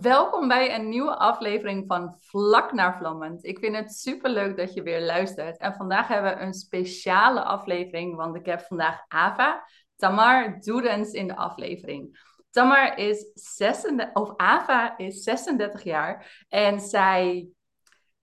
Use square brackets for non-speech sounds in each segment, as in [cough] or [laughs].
Welkom bij een nieuwe aflevering van Vlak naar Vlammend. Ik vind het super leuk dat je weer luistert. En vandaag hebben we een speciale aflevering, want ik heb vandaag Ava, Tamar Doedens in de aflevering. Tamar is 36, of Ava is 36 jaar en zij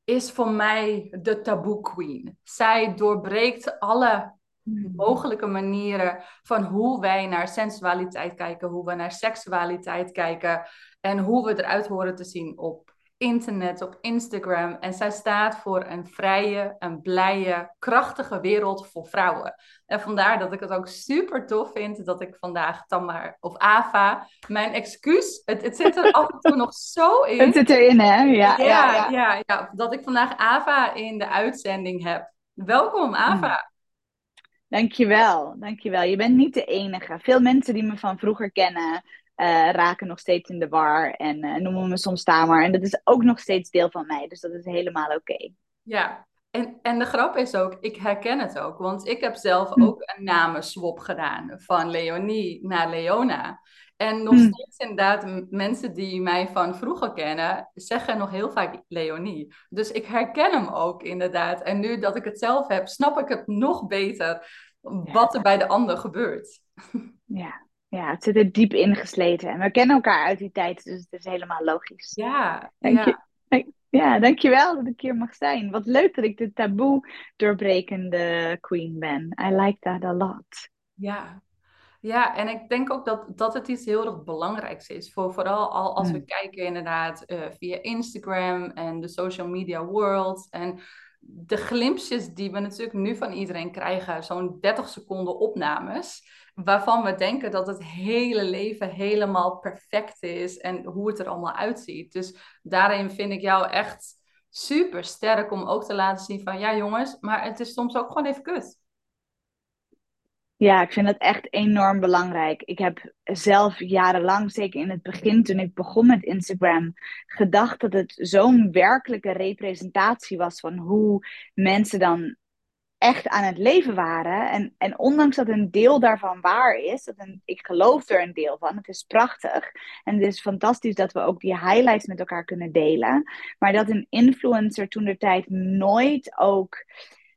is voor mij de taboe queen. Zij doorbreekt alle hmm. mogelijke manieren van hoe wij naar sensualiteit kijken, hoe we naar seksualiteit kijken. En hoe we eruit horen te zien op internet, op Instagram. En zij staat voor een vrije, een blije, krachtige wereld voor vrouwen. En vandaar dat ik het ook super tof vind dat ik vandaag Tamar of Ava, mijn excuus, het, het zit er af en toe nog zo in. Het zit erin, hè? Ja, ja, ja, ja. ja, dat ik vandaag Ava in de uitzending heb. Welkom, Ava. Mm. Dankjewel, dankjewel. Je bent niet de enige. Veel mensen die me van vroeger kennen, uh, raken nog steeds in de war en uh, noemen me soms Tamer. En dat is ook nog steeds deel van mij, dus dat is helemaal oké. Ja, en, en de grap is ook, ik herken het ook, want ik heb zelf hm. ook een namenswap gedaan van Leonie naar Leona. En nog hm. steeds inderdaad, mensen die mij van vroeger kennen, zeggen nog heel vaak Leonie. Dus ik herken hem ook inderdaad. En nu dat ik het zelf heb, snap ik het nog beter wat er bij de ander gebeurt. Ja, ja, het zit er diep ingesleten. En we kennen elkaar uit die tijd, dus het is helemaal logisch. Ja, Dank ja. Je, ja, dankjewel dat ik hier mag zijn. Wat leuk dat ik de taboe doorbrekende queen ben. I like that a lot. Ja, ja, en ik denk ook dat, dat het iets heel erg belangrijks is. Voor, vooral al als we hmm. kijken inderdaad uh, via Instagram en de social media world. En de glimpjes die we natuurlijk nu van iedereen krijgen, zo'n 30 seconden opnames, waarvan we denken dat het hele leven helemaal perfect is en hoe het er allemaal uitziet. Dus daarin vind ik jou echt super sterk om ook te laten zien van ja jongens, maar het is soms ook gewoon even kut. Ja, ik vind dat echt enorm belangrijk. Ik heb zelf jarenlang, zeker in het begin toen ik begon met Instagram, gedacht dat het zo'n werkelijke representatie was van hoe mensen dan echt aan het leven waren. En, en ondanks dat een deel daarvan waar is, dat ik geloof er een deel van, het is prachtig. En het is fantastisch dat we ook die highlights met elkaar kunnen delen. Maar dat een influencer toen de tijd nooit ook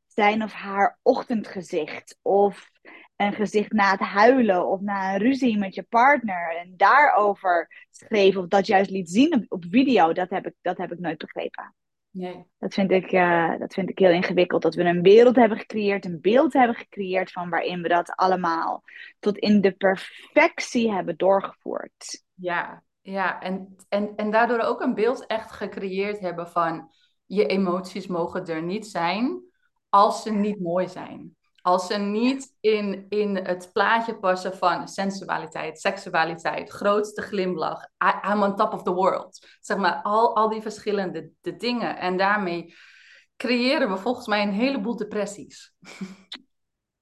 zijn of haar ochtendgezicht of een gezicht na het huilen of na een ruzie met je partner en daarover schreef of dat juist liet zien op, op video, dat heb, ik, dat heb ik nooit begrepen. Nee. Dat, vind ik, uh, dat vind ik heel ingewikkeld. Dat we een wereld hebben gecreëerd, een beeld hebben gecreëerd van waarin we dat allemaal tot in de perfectie hebben doorgevoerd. Ja, ja. En, en, en daardoor ook een beeld echt gecreëerd hebben van je emoties mogen er niet zijn als ze niet mooi zijn. Als ze niet in, in het plaatje passen van sensualiteit, seksualiteit, grootste glimlach, I, I'm on top of the world. Zeg maar, al, al die verschillende de dingen. En daarmee creëren we volgens mij een heleboel depressies.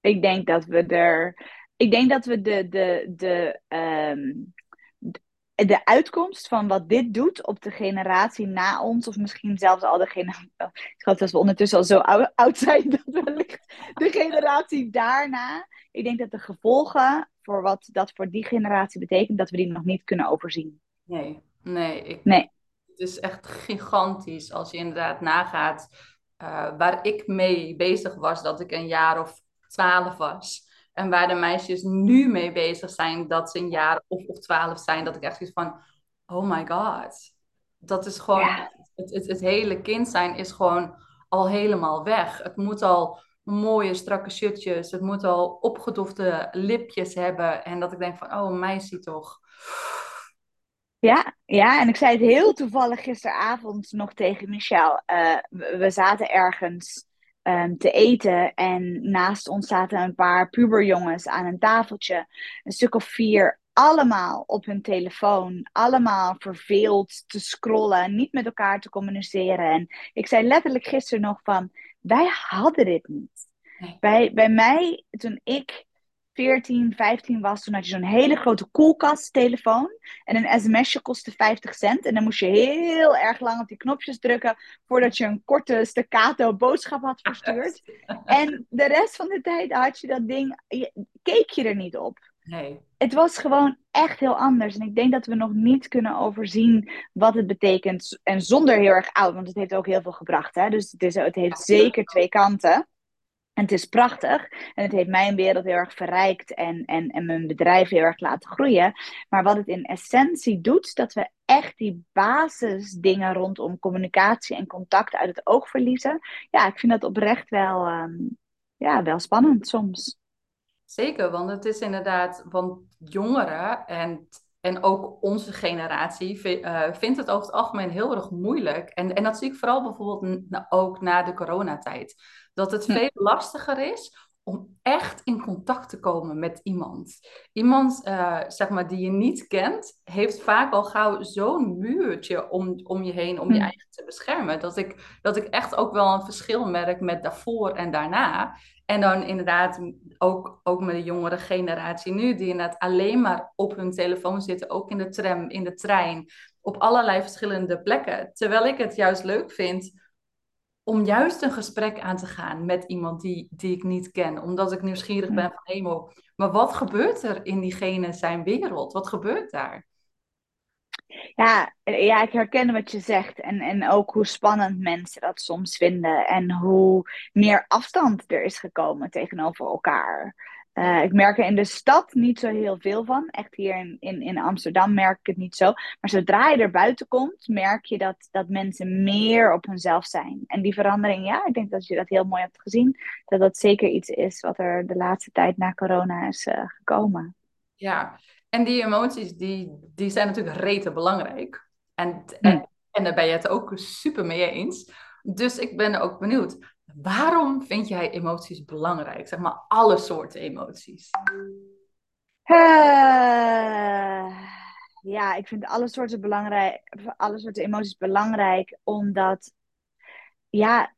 Ik denk dat we er. Ik denk dat we de, de, de, um, de uitkomst van wat dit doet op de generatie na ons, of misschien zelfs al de generatie. [laughs] Ik geloof dat we ondertussen al zo [laughs] oud zijn dat wellicht de generatie daarna. Ik denk dat de gevolgen voor wat dat voor die generatie betekent, dat we die nog niet kunnen overzien. Nee, nee. Ik, nee. Het is echt gigantisch als je inderdaad nagaat uh, waar ik mee bezig was, dat ik een jaar of twaalf was. En waar de meisjes nu mee bezig zijn, dat ze een jaar of, of twaalf zijn, dat ik echt zoiets van, oh my god. Dat is gewoon, het, het, het hele kind zijn is gewoon al helemaal weg. Het moet al mooie strakke shirtjes, het moet al opgedofte lipjes hebben. En dat ik denk van, oh meisje toch. Ja, ja, en ik zei het heel toevallig gisteravond nog tegen Michel. Uh, we zaten ergens um, te eten. En naast ons zaten een paar puberjongens aan een tafeltje. Een stuk of vier, allemaal op hun telefoon. Allemaal verveeld te scrollen, niet met elkaar te communiceren. En ik zei letterlijk gisteren nog van, wij hadden dit niet. Bij, bij mij, toen ik 14, 15 was, toen had je zo'n hele grote koelkasttelefoon. En een sms'je kostte 50 cent. En dan moest je heel erg lang op die knopjes drukken voordat je een korte staccato boodschap had verstuurd. En de rest van de tijd had je dat ding, keek je er niet op. Nee. Het was gewoon echt heel anders. En ik denk dat we nog niet kunnen overzien wat het betekent. En zonder heel erg oud, want het heeft ook heel veel gebracht. Hè? Dus het, is, het heeft zeker twee kanten. En het is prachtig. En het heeft mijn wereld heel erg verrijkt en, en, en mijn bedrijf heel erg laten groeien. Maar wat het in essentie doet, dat we echt die basisdingen rondom communicatie en contact uit het oog verliezen. Ja, ik vind dat oprecht wel, ehm, ja, wel spannend soms. Zeker, want het is inderdaad, want jongeren en, en ook onze generatie uh, vindt het over het algemeen heel erg moeilijk. En, en dat zie ik vooral bijvoorbeeld ook na de coronatijd. Dat het hm. veel lastiger is om echt in contact te komen met iemand. Iemand, uh, zeg maar, die je niet kent, heeft vaak al gauw zo'n muurtje om, om je heen, om je hm. eigen te beschermen. Dat ik, dat ik echt ook wel een verschil merk met daarvoor en daarna. En dan inderdaad ook, ook met de jongere generatie nu, die inderdaad alleen maar op hun telefoon zitten, ook in de tram, in de trein, op allerlei verschillende plekken. Terwijl ik het juist leuk vind om juist een gesprek aan te gaan met iemand die, die ik niet ken. Omdat ik nieuwsgierig ben van hemel. Maar wat gebeurt er in diegene zijn wereld? Wat gebeurt daar? Ja, ja, ik herken wat je zegt. En, en ook hoe spannend mensen dat soms vinden. En hoe meer afstand er is gekomen tegenover elkaar. Uh, ik merk er in de stad niet zo heel veel van. Echt hier in, in, in Amsterdam merk ik het niet zo. Maar zodra je er buiten komt, merk je dat, dat mensen meer op hunzelf zijn. En die verandering, ja, ik denk dat je dat heel mooi hebt gezien. Dat dat zeker iets is wat er de laatste tijd na corona is uh, gekomen. Ja, en die emoties, die, die zijn natuurlijk rete belangrijk. En, en, hm. en daar ben je het ook super mee eens. Dus ik ben ook benieuwd, waarom vind jij emoties belangrijk? Zeg maar alle soorten emoties. Uh, ja, ik vind alle soorten, belangrijk, alle soorten emoties belangrijk, omdat ja,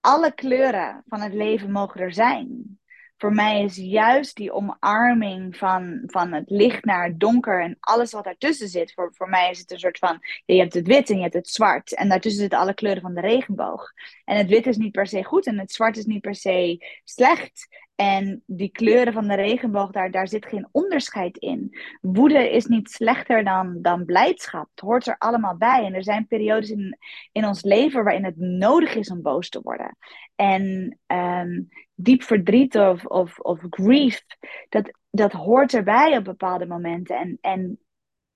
alle kleuren van het leven mogen er zijn voor mij is juist die omarming van, van het licht naar het donker en alles wat daartussen zit. Voor, voor mij is het een soort van, je hebt het wit en je hebt het zwart. En daartussen zitten alle kleuren van de regenboog. En het wit is niet per se goed en het zwart is niet per se slecht. En die kleuren van de regenboog, daar, daar zit geen onderscheid in. Woede is niet slechter dan, dan blijdschap. Het hoort er allemaal bij. En er zijn periodes in, in ons leven waarin het nodig is om boos te worden. En um, diep verdriet of, of, of grief, dat, dat hoort erbij op bepaalde momenten. En, en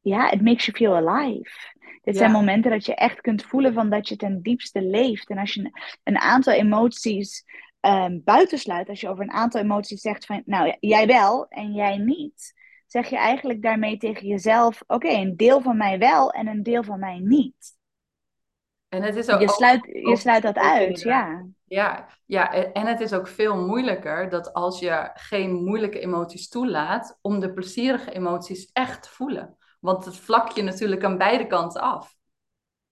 ja, it makes you feel alive. Dit zijn momenten dat je echt kunt voelen van dat je ten diepste leeft. En als je een aantal emoties um, buitensluit, als je over een aantal emoties zegt van, nou jij wel en jij niet, zeg je eigenlijk daarmee tegen jezelf, oké, een deel van mij wel en een deel van mij niet. En het is ook, je, sluit, je sluit dat uit, ja. Ja, ja, en het is ook veel moeilijker dat als je geen moeilijke emoties toelaat, om de plezierige emoties echt te voelen. Want het vlak je natuurlijk aan beide kanten af.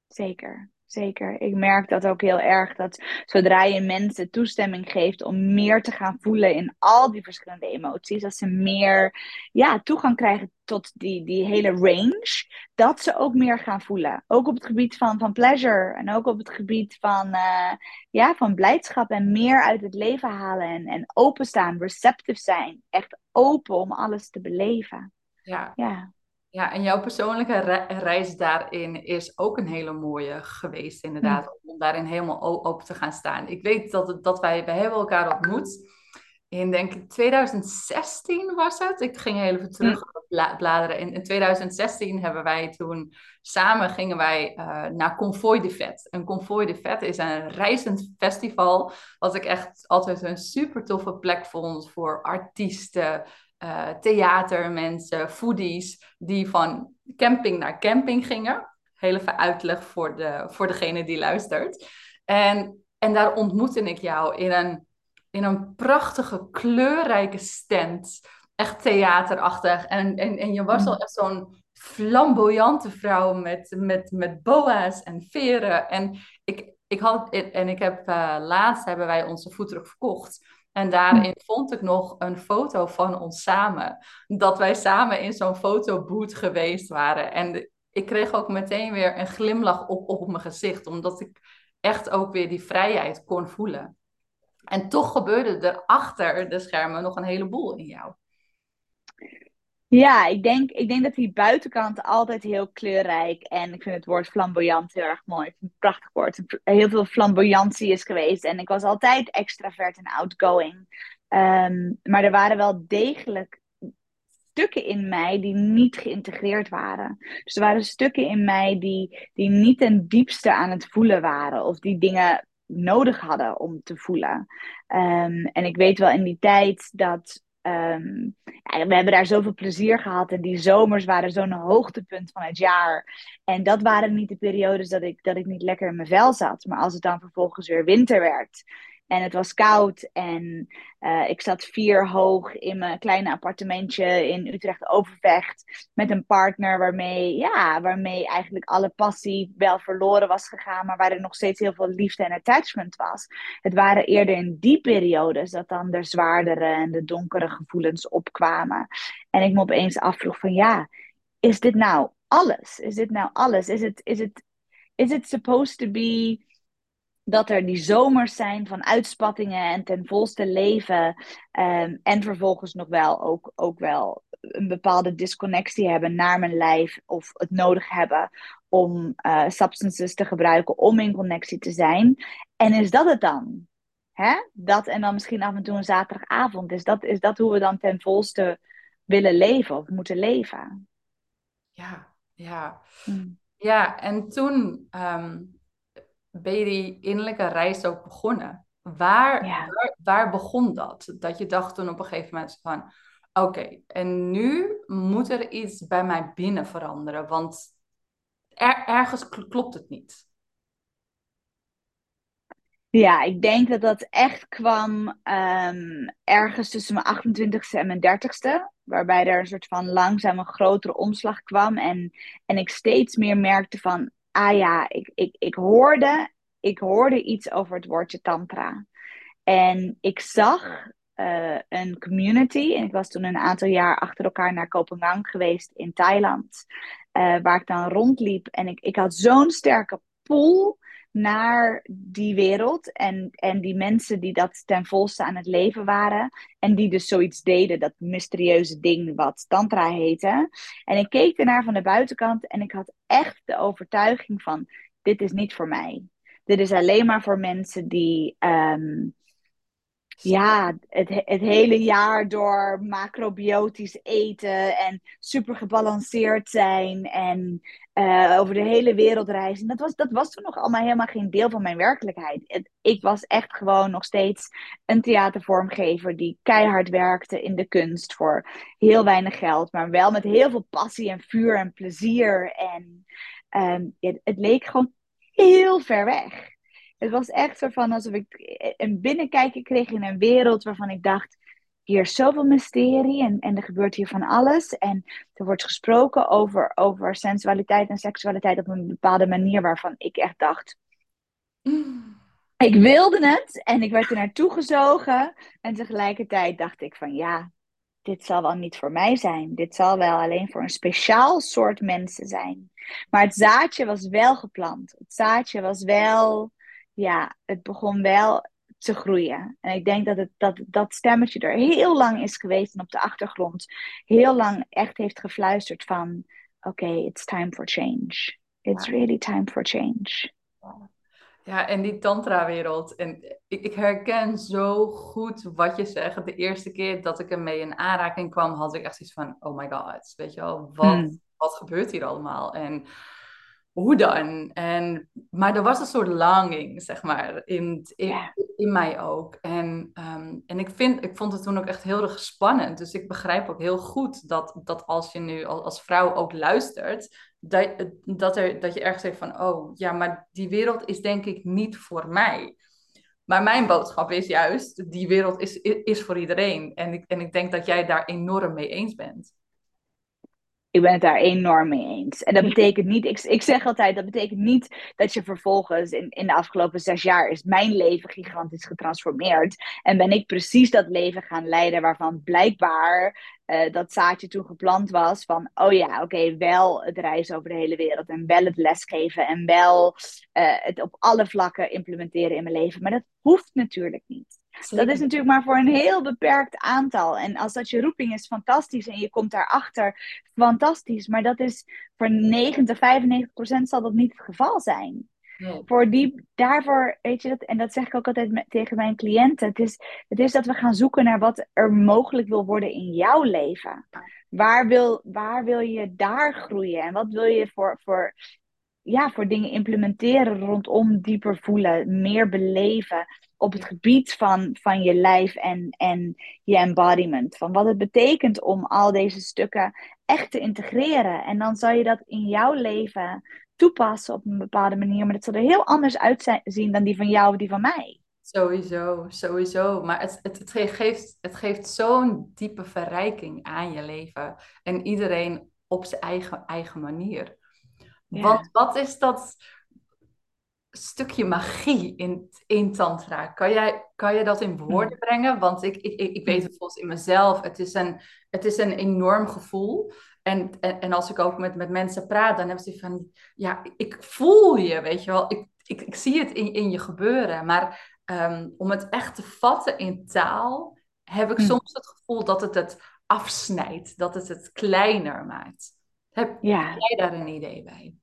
Zeker, zeker. Ik merk dat ook heel erg. Dat zodra je mensen toestemming geeft om meer te gaan voelen in al die verschillende emoties, dat ze meer ja, toegang krijgen tot die, die hele range, dat ze ook meer gaan voelen. Ook op het gebied van, van pleasure en ook op het gebied van, uh, ja, van blijdschap en meer uit het leven halen en, en openstaan, receptive zijn. Echt open om alles te beleven. Ja. ja. Ja, en jouw persoonlijke reis daarin is ook een hele mooie geweest, inderdaad. Hm. Om daarin helemaal open te gaan staan. Ik weet dat, het, dat wij, wij hebben elkaar ontmoet in, denk ik, 2016 was het. Ik ging heel even terug hm. bladeren. In, in 2016 hebben wij toen samen gingen wij uh, naar Convoy de Vet. Een Convoy de Vet is een reizend festival, wat ik echt altijd een super toffe plek vond voor artiesten, uh, theatermensen, foodies, die van camping naar camping gingen. Heel even uitleg voor, de, voor degene die luistert. En, en daar ontmoette ik jou in een, in een prachtige, kleurrijke stand. Echt theaterachtig. En, en, en je was mm. al echt zo'n flamboyante vrouw met, met, met boa's en veren. En ik, ik had, en ik heb uh, laatst hebben wij onze voetdruk verkocht. En daarin vond ik nog een foto van ons samen. Dat wij samen in zo'n fotoboot geweest waren. En ik kreeg ook meteen weer een glimlach op, op mijn gezicht. Omdat ik echt ook weer die vrijheid kon voelen. En toch gebeurde er achter de schermen nog een heleboel in jou. Ja, ik denk, ik denk dat die buitenkant altijd heel kleurrijk en ik vind het woord flamboyant heel erg mooi. Een prachtig woord. Heel veel flamboyantie is geweest en ik was altijd extravert en outgoing. Ehm, maar er waren wel degelijk stukken in mij die niet geïntegreerd waren. Dus er waren stukken in mij die, die niet ten diepste aan het voelen waren of die dingen nodig hadden om te voelen. Ehm, en ik weet wel in die tijd dat Ehm, we hebben daar zoveel plezier gehad. En die zomers waren zo'n hoogtepunt van het jaar. En dat waren niet de periodes dat ik, dat ik niet lekker in mijn vel zat. Maar als het dan vervolgens weer winter werd. En het was koud en uh, ik zat vier hoog in mijn kleine appartementje in Utrecht Overvecht. Met een partner waarmee, ja, waarmee eigenlijk alle passie wel verloren was gegaan. Maar waar er nog steeds heel veel liefde en attachment was. Het waren eerder in die periodes dat dan de zwaardere en de donkere gevoelens opkwamen. En ik me opeens afvroeg van ja, is dit nou alles? Is dit nou alles? Is het, is het, is it supposed to be dat er die zomers zijn van uitspattingen en ten volste leven. Um, en vervolgens nog wel ook, ook wel een bepaalde disconnectie hebben naar mijn lijf. Of het nodig hebben om uh, substances te gebruiken om in connectie te zijn. En is dat het dan? Hè? Dat en dan misschien af en toe een zaterdagavond. Is dat, is dat hoe we dan ten volste willen leven of moeten leven? Ja, ja. Hmm. Ja, en toen um, ben je die innerlijke reis ook begonnen. Waar, waar, waar, begon dat? Dat je dacht toen op een gegeven moment van... Oké, en nu moet er iets bij mij binnen veranderen. Want er, ergens klopt het niet. Ja, ik denk dat dat echt kwam um, ergens tussen mijn 28ste en mijn 30ste. Waarbij er een soort van langzaam een grotere omslag kwam. En, en ik steeds meer merkte van, ah ja, ik, ik, ik hoorde, ik hoorde iets over het woordje tantra. En ik zag uh, een community. En ik was toen een aantal jaar achter elkaar naar Kopenhagen geweest in Thailand. Uh, waar ik dan rondliep. En ik, ik had zo'n sterke pull naar die wereld. En, en die mensen die dat ten volste aan het leven waren. En die dus zoiets deden, dat mysterieuze ding wat Tantra heette. En ik keek ernaar van de buitenkant en ik had echt de overtuiging van: dit is niet voor mij. Dit is alleen maar voor mensen die. Um, ja, het, het hele jaar door macrobiotisch eten en super gebalanceerd zijn en uh, over de hele wereld reizen. Dat was, dat was toen nog allemaal helemaal geen deel van mijn werkelijkheid. ik was echt gewoon nog steeds een theatervormgever die keihard werkte in de kunst voor heel weinig geld, maar wel met heel veel passie en vuur en plezier. En um, het, het leek gewoon heel ver weg. Het was echt van alsof ik een binnenkijkje kreeg in een wereld waarvan ik dacht: hier is zoveel mysterie en, en er gebeurt hier van alles. En er wordt gesproken over, over sensualiteit en seksualiteit op een bepaalde manier waarvan ik echt dacht. Ik wilde het en ik werd er naartoe gezogen. En tegelijkertijd dacht ik van ja, dit zal wel niet voor mij zijn. Dit zal wel alleen voor een speciaal soort mensen zijn. Maar het zaadje was wel geplant. Het zaadje was wel, ja, het begon wel te groeien. En ik denk dat het, dat, dat stemmetje er heel lang is geweest en op de achtergrond heel lang echt heeft gefluisterd van oké, it's time for change. It's really time for change. Ja, en die tantra-wereld. En ik, ik, herken zo goed wat je zegt. De eerste keer dat ik ermee in aanraking kwam, had ik echt iets van: oh my god, weet je wel, wat, hmm. wat gebeurt hier allemaal? En hoe dan? En, maar er was een soort longing, zeg maar, in, in, in mij ook. En, um, en ik, vind, ik vond het toen ook echt heel erg spannend. Dus ik begrijp ook heel goed dat, dat als je nu als, als vrouw ook luistert, dat, dat, er, dat je ergens zegt van, oh ja, maar die wereld is denk ik niet voor mij. Maar mijn boodschap is juist, die wereld is, is voor iedereen. En ik, en ik denk dat jij daar enorm mee eens bent. Ik ben het daar enorm mee eens. En dat betekent niet, ik, ik zeg altijd, dat betekent niet dat je vervolgens in, in de afgelopen zes jaar is mijn leven gigantisch getransformeerd. En ben ik precies dat leven gaan leiden waarvan blijkbaar uh, dat zaadje toen geplant was van, oh ja, oké, wel het reizen over de hele wereld en wel het lesgeven en wel uh, het op alle vlakken implementeren in mijn leven. Maar dat hoeft natuurlijk niet. Dat is natuurlijk maar voor een heel beperkt aantal. En als dat je roeping is, fantastisch. En je komt daarachter, fantastisch. Maar dat is voor 90, 95 procent zal dat niet het geval zijn. Voor die, daarvoor, weet je dat, en dat zeg ik ook altijd tegen mijn cliënten. Het is, het is dat we gaan zoeken naar wat er mogelijk wil worden in jouw leven. Waar wil, waar wil je daar groeien? En wat wil je voor, voor, ja, voor dingen implementeren rondom dieper voelen, meer beleven op het gebied van, van je lijf en, en je embodiment. Van wat het betekent om al deze stukken echt te integreren. En dan zal je dat in jouw leven toepassen op een bepaalde manier. Maar dat zal er heel anders uitzien dan die van jou of die van mij. Sowieso, sowieso. Maar het, het, het geeft, het geeft zo'n diepe verrijking aan je leven. En iedereen op zijn eigen, eigen manier. Wat is dat stukje magie in, in Tantra? Kan jij, kan je dat in woorden hmm. brengen? Want ik, ik, ik weet het volgens in mezelf. Het is een, het is een enorm gevoel. En, en, en, als ik ook met, met mensen praat, dan hebben ze van, ja, ik voel je, weet je wel. Ik, ik, ik zie het in, in je gebeuren. Maar ehm, om het echt te vatten in taal, heb ik hmm. soms het gevoel dat het het afsnijdt. Dat het het kleiner maakt. Heb jij daar een idee bij?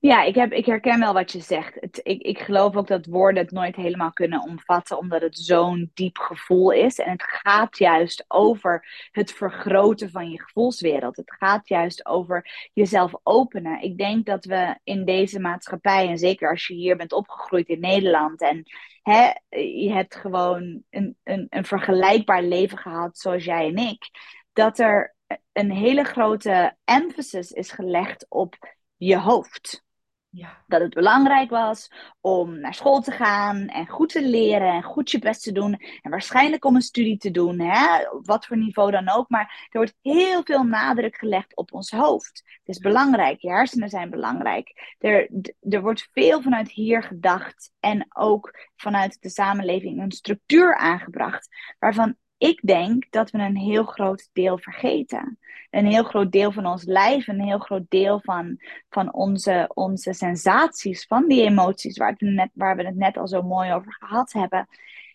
Ja, ik, heb, ik herken wel wat je zegt. Het, ik, ik geloof ook dat woorden het nooit helemaal kunnen omvatten, omdat het zo'n diep gevoel is. En het gaat juist over het vergroten van je gevoelswereld. Het gaat juist over jezelf openen. Ik denk dat we in deze maatschappij, en zeker als je hier bent opgegroeid in Nederland en hè, je hebt gewoon een, een, een vergelijkbaar leven gehad zoals jij en ik, dat er een hele grote emphasis is gelegd op je hoofd. Ja. Dat het belangrijk was om naar school te gaan en goed te leren en goed je best te doen. En waarschijnlijk om een studie te doen, hè? op wat voor niveau dan ook. Maar er wordt heel veel nadruk gelegd op ons hoofd. Het is belangrijk, je hersenen zijn belangrijk. Er, er wordt veel vanuit hier gedacht en ook vanuit de samenleving een structuur aangebracht. Waarvan ik denk dat we een heel groot deel vergeten. Een heel groot deel van ons lijf, een heel groot deel van, van onze, onze sensaties, van die emoties waar, we net, waar we het net al zo mooi over gehad hebben.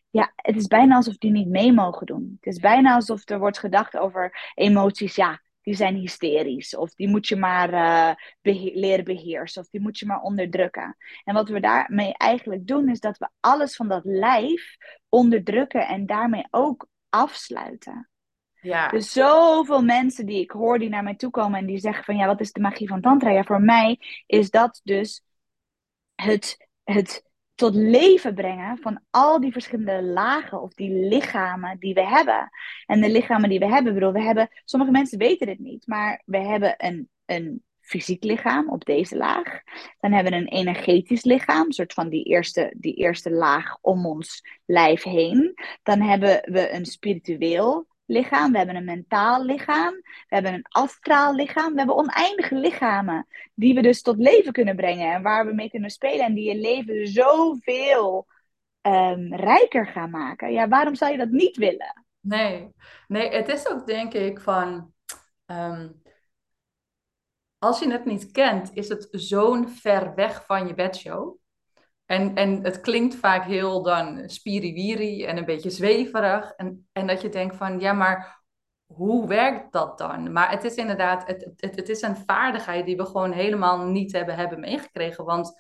Ja, het is bijna alsof die niet mee mogen doen. Het is bijna alsof er wordt gedacht over emoties, ja, die zijn hysterisch. Of die moet je maar uh, leren beheersen. Of die moet je maar onderdrukken. En wat we daarmee eigenlijk doen, is dat we alles van dat lijf onderdrukken en daarmee ook afsluiten. Ja. Dus zoveel mensen die ik hoor die naar mij toe komen en die zeggen van ja, wat is de magie van Tantra? Ja, voor mij is dat dus het, het tot leven brengen van al die verschillende lagen of die lichamen die we hebben. En de lichamen die we hebben, bedoel, we hebben, sommige mensen weten dit niet, maar we hebben een, een fysiek lichaam op deze laag. Dan hebben we een energetisch lichaam, een soort van die eerste, die eerste laag om ons lijf heen. Dan hebben we een spiritueel lichaam, we hebben een mentaal lichaam, we hebben een astraal lichaam. We hebben oneindige lichamen die we dus tot leven kunnen brengen en waar we mee kunnen spelen en die je leven zoveel um, rijker gaan maken. Ja, waarom zou je dat niet willen? Nee, nee het is ook denk ik van. Ehm, als je het niet kent, is het zo'n ver weg van je bedshow. En, en het klinkt vaak heel dan spiriwiri en een beetje zweverig. En, en dat je denkt van, ja, maar hoe werkt dat dan? Maar het is inderdaad, het, het, het is een vaardigheid die we gewoon helemaal niet hebben, hebben meegekregen. Want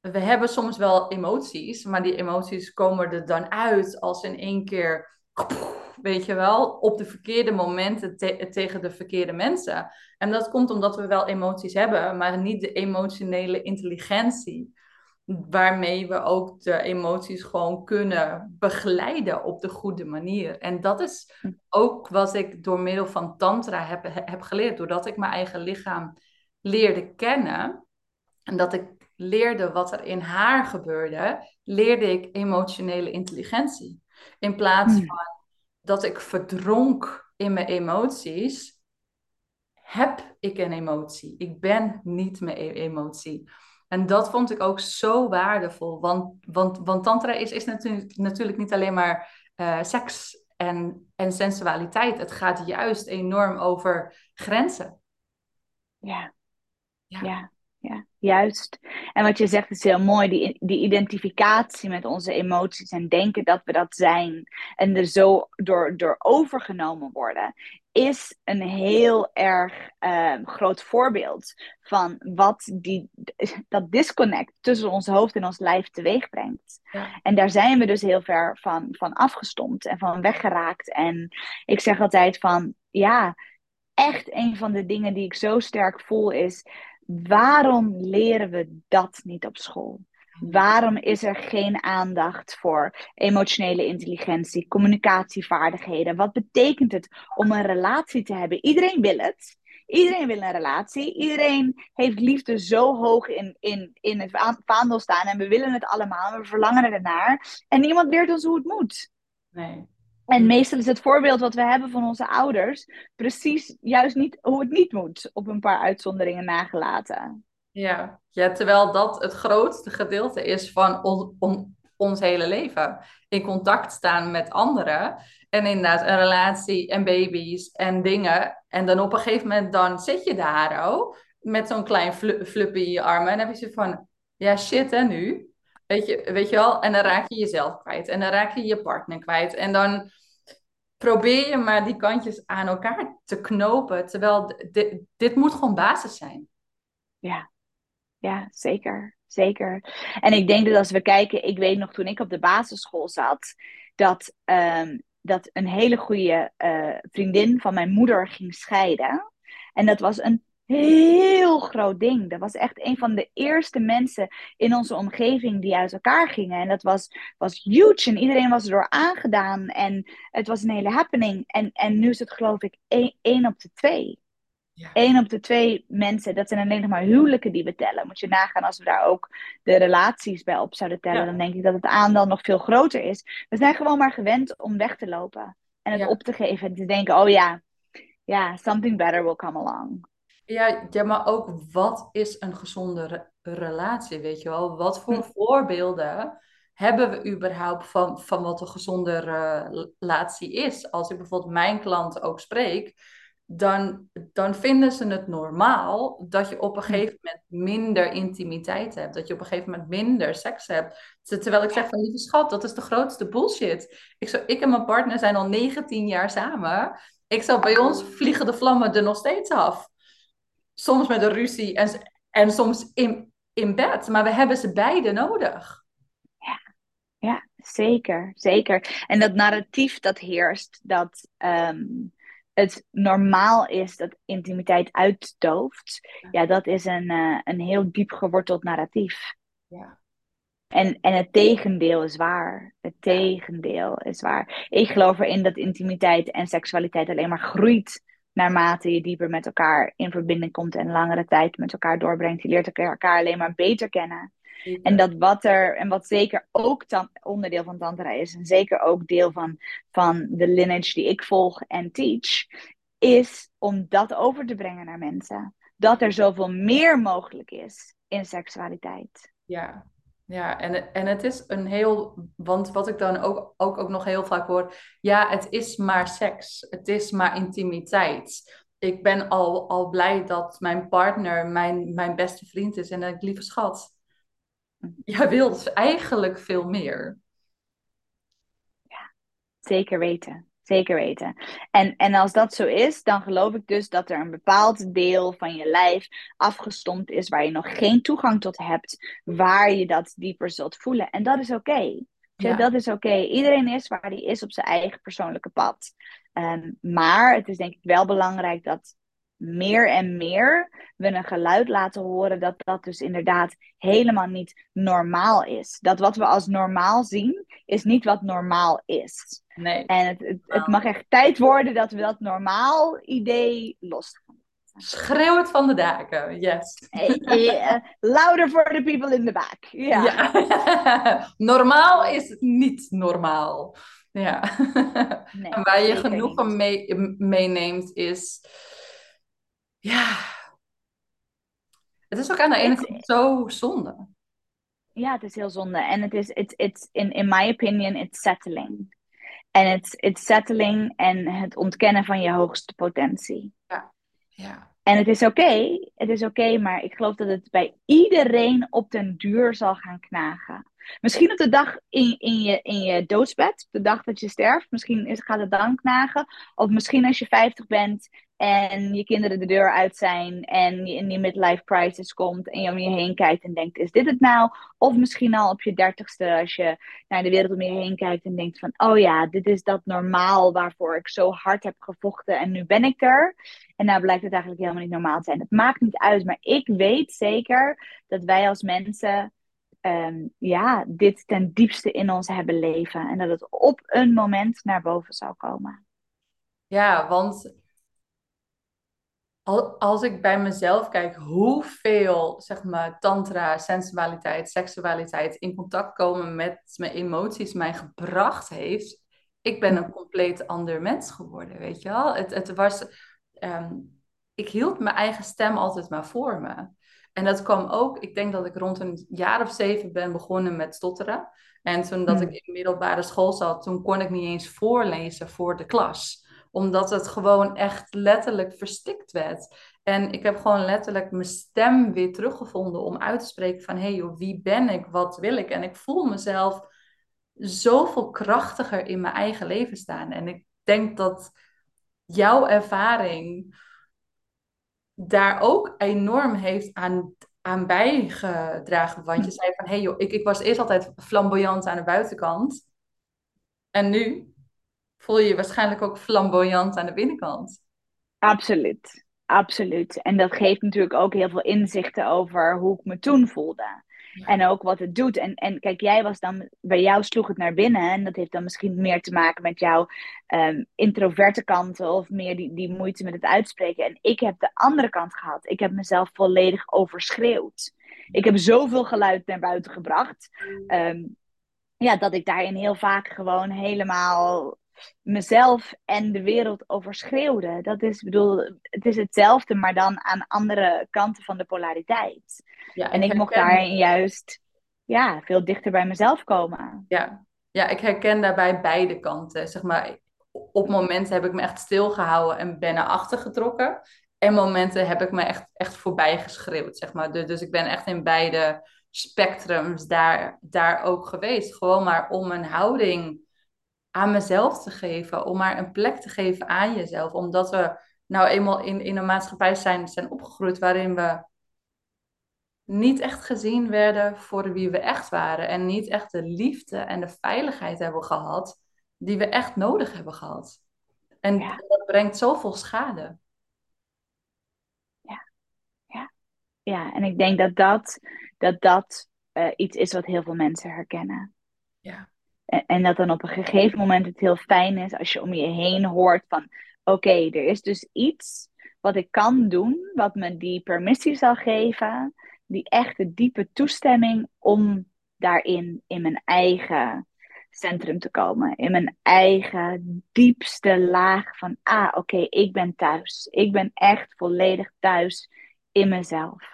we hebben soms wel emoties, maar die emoties komen er dan uit als in één keer weet je wel, op de verkeerde momenten tegen de verkeerde mensen. En dat komt omdat we wel emoties hebben, maar niet de emotionele intelligentie. Waarmee we ook de emoties gewoon kunnen begeleiden op de goede manier. En dat is hm. ook wat ik door middel van Tantra heb, heb geleerd. Doordat ik mijn eigen lichaam leerde kennen. En dat ik leerde wat er in haar gebeurde, leerde ik emotionele intelligentie. In plaats hm. van dat ik verdronk in mijn emoties, heb ik een emotie. Ik ben niet mijn e-, emotie. En dat vond ik ook zo waardevol. Want, want, want tantra is, is natuurlijk, natuurlijk niet alleen maar uh, seks en, en sensualiteit. Het gaat juist enorm over grenzen. Ja. Ja. ja. Juist. En wat je zegt is heel mooi, die, die identificatie met onze emoties en denken dat we dat zijn en er zo door, door overgenomen worden, is een heel erg ehm, groot voorbeeld van wat die, dat disconnect tussen ons hoofd en ons lijf teweeg brengt. Ja. En daar zijn we dus heel ver van, van afgestompt en van weggeraakt. En ik zeg altijd van, ja, echt een van de dingen die ik zo sterk voel is waarom leren we dat niet op school? Waarom is er geen aandacht voor emotionele intelligentie, communicatievaardigheden? Wat betekent het om een relatie te hebben? Iedereen wil het. Iedereen wil een relatie. Iedereen heeft liefde zo hoog in, in, in het vaandel staan. En we willen het allemaal. We verlangen ernaar. En niemand leert ons hoe het moet. Nee. En meestal is het voorbeeld wat we hebben van onze ouders precies juist niet hoe het niet moet, op een paar uitzonderingen nagelaten. Ja, terwijl dat het grootste gedeelte is van on, ons hele leven. In contact staan met anderen. En inderdaad, een relatie en baby's en dingen. En dan op een gegeven moment dan zit je daar ook met zo'n klein fl in je armen. En dan heb je zo van, ja shit hè nu. Weet je, weet je wel? En dan raak je jezelf kwijt. En dan raak je je partner kwijt. En dan probeer je maar die kantjes aan elkaar te knopen. Terwijl dit, moet gewoon basis zijn. Ja, ja zeker. Zeker. En ik denk dat als we kijken, ik weet nog toen ik op de basisschool zat, dat, um, dat een hele goede uh, vriendin van mijn moeder ging scheiden. En dat was een heel groot ding. Dat was echt een van de eerste mensen in onze omgeving die uit elkaar gingen. En dat was, was huge en iedereen was erdoor aangedaan. En het was een hele happening. En, en nu is het geloof ik één, op de twee. Ja. Eén op de twee mensen, dat zijn alleen nog maar huwelijken die we tellen. Moet je nagaan als we daar ook de relaties bij op zouden tellen. Dan denk ik dat het aandeel nog veel groter is. We zijn gewoon maar gewend om weg te lopen. En het op te geven. En te denken, oh ja, ja, something better will come along. Ja, ja, maar ook wat is een gezonde relatie, weet je wel? Wat voor hm. voorbeelden hebben we überhaupt van, van wat een gezonde relatie is? Als ik bijvoorbeeld mijn klanten ook spreek, dan, dan vinden ze het normaal dat je op een hm. gegeven moment minder intimiteit hebt. Dat je op een gegeven moment minder seks hebt. Terwijl ik zeg van, lieve schat, dat is de grootste bullshit. Ik, zo, ik en mijn partner zijn al 19 jaar samen. Ik zou bij ons vliegen de vlammen er nog steeds af soms met een ruzie en, en soms in, in bed. Maar we hebben ze beide nodig. Ja, ja zeker, zeker. En dat narratief dat heerst, dat ehm, het normaal is dat intimiteit uitdooft. Ja, dat is een, uh, een heel diep geworteld narratief. Ja. En, en het tegendeel is waar. Het tegendeel is waar. Ik geloof erin dat intimiteit en seksualiteit alleen maar groeit naarmate je dieper met elkaar in verbinding komt en langere tijd met elkaar doorbrengt, je leert elkaar alleen maar beter kennen. En dat wat er, en wat zeker ook onderdeel van Tantra is, en zeker ook deel van, van de lineage die ik volg en teach, is om dat over te brengen naar mensen. Dat er zoveel meer mogelijk is in seksualiteit. Ja, ja, en, en het is een heel, want wat ik dan ook, ook, ook nog heel vaak hoor, ja, het is maar seks, het is maar intimiteit. Ik ben al, al blij dat mijn partner mijn, mijn beste vriend is en ik lieve schat. Jij wilt eigenlijk veel meer. Ja, zeker weten. Zeker weten. En, en als dat zo is, dan geloof ik dus dat er een bepaald deel van je lijf afgestompt is waar je nog geen toegang tot hebt, waar je dat dieper zult voelen. En dat is oké. Dat is oké. Iedereen is waar hij is op zijn eigen persoonlijke pad. Ehm, maar het is denk ik wel belangrijk dat meer en meer we een geluid laten horen dat dat dus inderdaad helemaal niet normaal is. Dat wat we als normaal zien, is niet wat normaal is. Nee. En het, het, het mag echt tijd worden dat we dat normaal idee losgaan. Schreeuw het van de daken, yes. Uh, louder for the people in the back. Ja. ja. [laughs] normaal is het niet normaal. Ja. Nee, en [laughs] waar je genoegen mee, meeneemt is ja. Het is ook aan de ene kant zo zonde. Ja, het is heel zonde. En het is, it's, it's, in, in my opinion, it's settling. En it's, it's settling en het ontkennen van je hoogste potentie. Ja, ja. En het is oké, het is oké, maar ik geloof dat het bij iedereen op den duur zal gaan knagen. Misschien op de dag in, in, je, in je doodsbed, de dag dat je sterft, misschien is, gaat het dan knagen. Of misschien als je 50 bent en je kinderen de deur uit zijn en je in die midlife crisis komt en je om je heen kijkt en denkt, is dit het nou? Of misschien al op je dertigste als je naar de wereld om je heen kijkt en denkt van, oh ja, dit is dat normaal waarvoor ik zo hard heb gevochten en nu ben ik er. En nou blijkt het eigenlijk helemaal niet normaal te zijn. Het maakt niet uit, maar ik weet zeker dat wij als mensen um, ja, dit ten diepste in ons hebben leven. En dat het op een moment naar boven zal komen. Ja, want als ik bij mezelf kijk hoeveel zeg maar, tantra, sensualiteit, seksualiteit in contact komen met mijn emoties mij gebracht heeft, ik ben een compleet ander mens geworden, weet je wel. Het, het was, ehm, ik hield mijn eigen stem altijd maar voor me. En dat kwam ook, ik denk dat ik rond een jaar of zeven ben begonnen met stotteren. En toen dat hmm. ik in middelbare school zat, toen kon ik niet eens voorlezen voor de klas. Omdat het gewoon echt letterlijk verstikt werd. En ik heb gewoon letterlijk mijn stem weer teruggevonden om uit te spreken van... hé hey joh, wie ben ik, wat wil ik? En ik voel mezelf zoveel krachtiger in mijn eigen leven staan. En ik denk dat jouw ervaring daar ook enorm heeft aan, aan bijgedragen. Want je zei van, hé hey joh, ik, ik was eerst altijd flamboyant aan de buitenkant. En nu voel je je waarschijnlijk ook flamboyant aan de binnenkant. Absoluut, absoluut. En dat geeft natuurlijk ook heel veel inzichten over hoe ik me toen voelde. En ook wat het doet. En, en kijk, jij was dan, bij jou sloeg het naar binnen. En dat heeft dan misschien meer te maken met jouw um, introverte kanten. Of meer die, die moeite met het uitspreken. En ik heb de andere kant gehad. Ik heb mezelf volledig overschreeuwd. Ik heb zoveel geluid naar buiten gebracht. Ehm, ja, dat ik daarin heel vaak gewoon helemaal mezelf en de wereld overschreeuwde. Dat is, bedoel, het is hetzelfde, maar dan aan andere kanten van de polariteit. Ja, en ik, mocht daarin juist ja, veel dichter bij mezelf komen. Ja. ja, ik herken daarbij beide kanten. Zeg maar, op momenten heb ik me echt stilgehouden en ben naar achter getrokken. En momenten heb ik me echt, echt voorbij geschreeuwd, zeg maar. Dus, dus ik ben echt in beide spectrums daar, daar ook geweest. Gewoon maar om een houding aan mezelf te geven. Om maar een plek te geven aan jezelf. Omdat we nou eenmaal in, in een maatschappij zijn, zijn opgegroeid waarin we niet echt gezien werden voor wie we echt waren. En niet echt de liefde en de veiligheid hebben gehad die we echt nodig hebben gehad. En dat brengt zoveel schade. Ja, ja. ja. en ik denk dat dat, dat, dat uh, iets is wat heel veel mensen herkennen. Ja. En, dat dan op een gegeven moment het heel fijn is als je om je heen hoort van... Oké, er is dus iets wat ik kan doen, wat me die permissie zal geven die echte diepe toestemming om daarin in mijn eigen centrum te komen. In mijn eigen diepste laag van, ah oké, ik ben thuis. Ik ben echt volledig thuis in mezelf.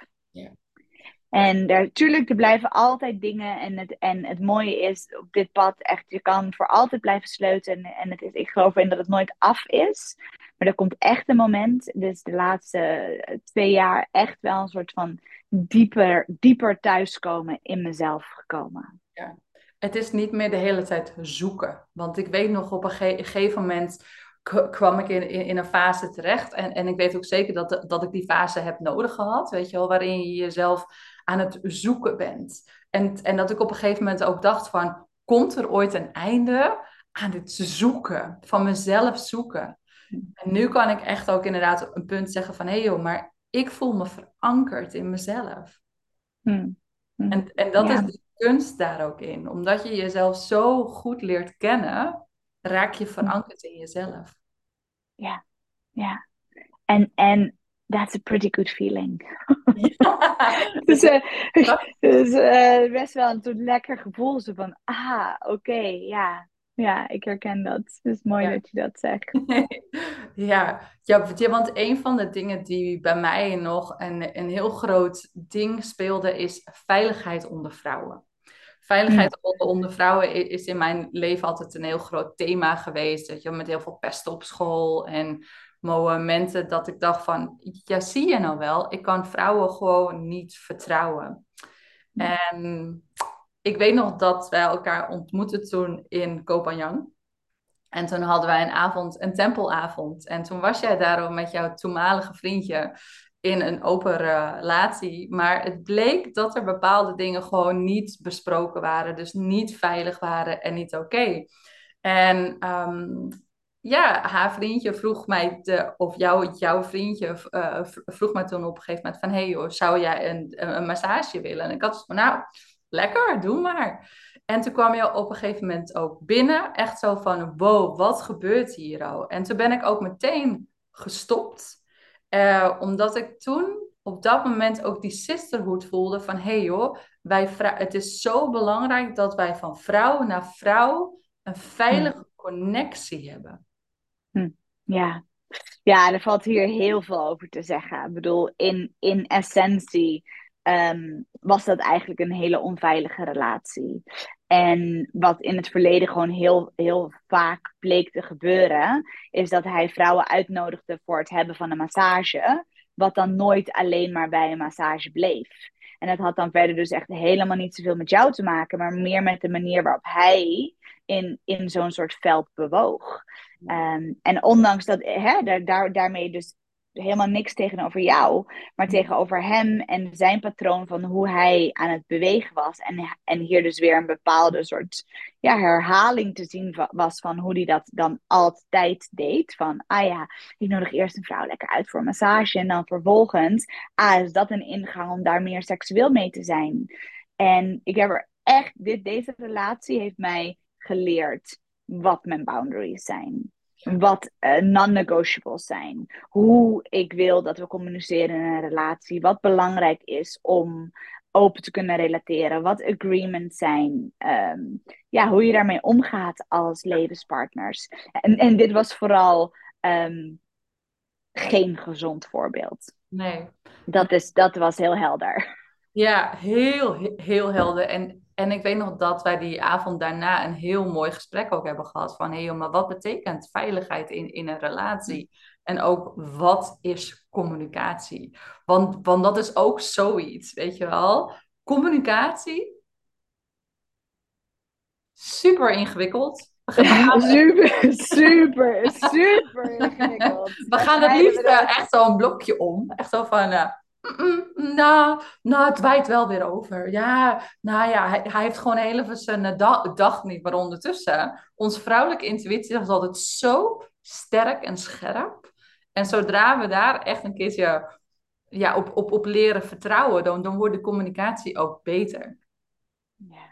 En natuurlijk, er blijven altijd dingen. En het, en het mooie is op dit pad echt, je kan voor altijd blijven sleutelen. En het is, ik geloof in dat het nooit af is. Maar er komt echt een moment, dus de laatste twee jaar, echt wel een soort van dieper, dieper thuiskomen in mezelf gekomen. Ja. Het is niet meer de hele tijd zoeken. Want ik weet nog op een gegeven moment kwam ik in, in, in, een fase terecht. En, en ik weet ook zeker dat, dat ik die fase heb nodig gehad. Weet je wel, waarin je jezelf aan het zoeken bent. En, en dat ik op een gegeven moment ook dacht van, komt er ooit een einde aan het zoeken? Van mezelf zoeken. En nu kan ik echt ook inderdaad een punt zeggen van, hé hey joh, maar ik voel me verankerd in mezelf. Hmm. Hmm. En, en dat is de kunst daar ook in. Omdat je jezelf zo goed leert kennen, raak je verankerd in jezelf. Ja, ja. En, en that's a pretty good feeling. [laughs] dus uh, dus uh, best wel een lekker gevoel. Zo van, ah, oké, ja, ja, ik herken dat. Het is mooi dat je dat zegt. [laughs] ja. ja, want een van de dingen die bij mij nog een, een heel groot ding speelde, is veiligheid onder vrouwen. Veiligheid onder, onder, vrouwen is in mijn leven altijd een heel groot thema geweest. Dat je, met heel veel pesten op school en momenten dat ik dacht van, ja, zie je nou wel, ik kan vrouwen gewoon niet vertrouwen. En ik weet nog dat wij elkaar ontmoetten toen in Kopanjang. En toen hadden wij een avond, een tempelavond. En toen was jij daar met jouw toenmalige vriendje in een open relatie. Maar het bleek dat er bepaalde dingen gewoon niet besproken waren. Dus niet veilig waren en niet oké. En ehm, ja, haar vriendje vroeg mij, de, of jou, jouw vriendje uh, vroeg mij toen op een gegeven moment van... hey joh, zou jij een, een massage willen? En ik had van, nou, lekker, doe maar. En toen kwam je op een gegeven moment ook binnen. Echt zo van, wow, wat gebeurt hier al? En toen ben ik ook meteen gestopt. Uh, omdat ik toen op dat moment ook die sisterhood voelde van... hé hey joh, wij het is zo belangrijk dat wij van vrouw naar vrouw een veilige hm. connectie hebben. Ja. ja, er valt hier heel veel over te zeggen. Ik bedoel, in, in essentie um, was dat eigenlijk een hele onveilige relatie. En wat in het verleden gewoon heel, heel vaak bleek te gebeuren, is dat hij vrouwen uitnodigde voor het hebben van een massage, wat dan nooit alleen maar bij een massage bleef. En dat had dan verder dus echt helemaal niet zoveel met jou te maken, maar meer met de manier waarop hij in, in zo'n soort veld bewoog. Um, en ondanks dat, hè, daar, daar, daarmee dus helemaal niks tegenover jou, maar tegenover hem en zijn patroon van hoe hij aan het bewegen was. En, en hier dus weer een bepaalde soort ja, herhaling te zien was van hoe hij dat dan altijd deed. Van, ah ja, ik nodig eerst een vrouw lekker uit voor een massage en dan vervolgens, ah, is dat een ingang om daar meer seksueel mee te zijn. En ik heb er echt, dit, deze relatie heeft mij geleerd wat mijn boundaries zijn wat uh, non-negotiables zijn. Hoe ik wil dat we communiceren in een relatie. Wat belangrijk is om open te kunnen relateren. Wat agreements zijn. Ehm, ja, hoe je daarmee omgaat als levenspartners. En, en dit was vooral um, geen gezond voorbeeld. Nee. Dat, is, dat was heel helder. Ja, heel, heel helder. En en ik weet nog dat wij die avond daarna een heel mooi gesprek ook hebben gehad. Van hé, hey, maar wat betekent veiligheid in, in een relatie? En ook wat is communicatie? Want, want dat is ook zoiets, weet je wel. Communicatie, super ingewikkeld. [laughs] super, super, super ingewikkeld. [laughs] We gaan het liefst echt zo een blokje om. Echt zo van, uh, nou, nou, het wijt wel weer over. Ja, nou ja, hij, hij heeft gewoon heel zijn uh, dag niet. Maar ondertussen, onze vrouwelijke intuïtie is altijd zo sterk en scherp. En zodra we daar echt een keertje ja, op, op, op leren vertrouwen, dan, dan wordt de communicatie ook beter. Ja.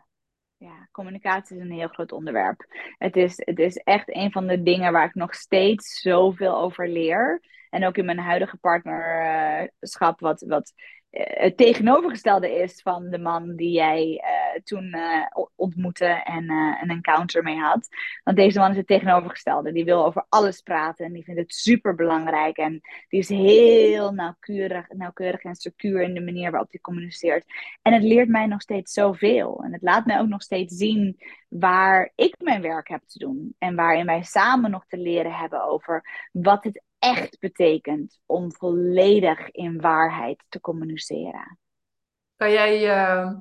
Communicatie is een heel groot onderwerp. Het is, het is echt een van de dingen waar ik nog steeds zoveel over leer. En ook in mijn huidige partnerschap, wat, wat het tegenovergestelde is van de man die jij uh, toen uh, ontmoette en een encounter mee had. Want deze man is het tegenovergestelde. Die wil over alles praten en die vindt het super belangrijk. En die is heel nauwkeurig, nauwkeurig en secuur in de manier waarop hij communiceert. En het leert mij nog steeds zoveel. En het laat mij ook nog steeds zien waar ik mijn werk heb te doen. En waarin wij samen nog te leren hebben over wat het echt betekent om volledig in waarheid te communiceren. Kan jij je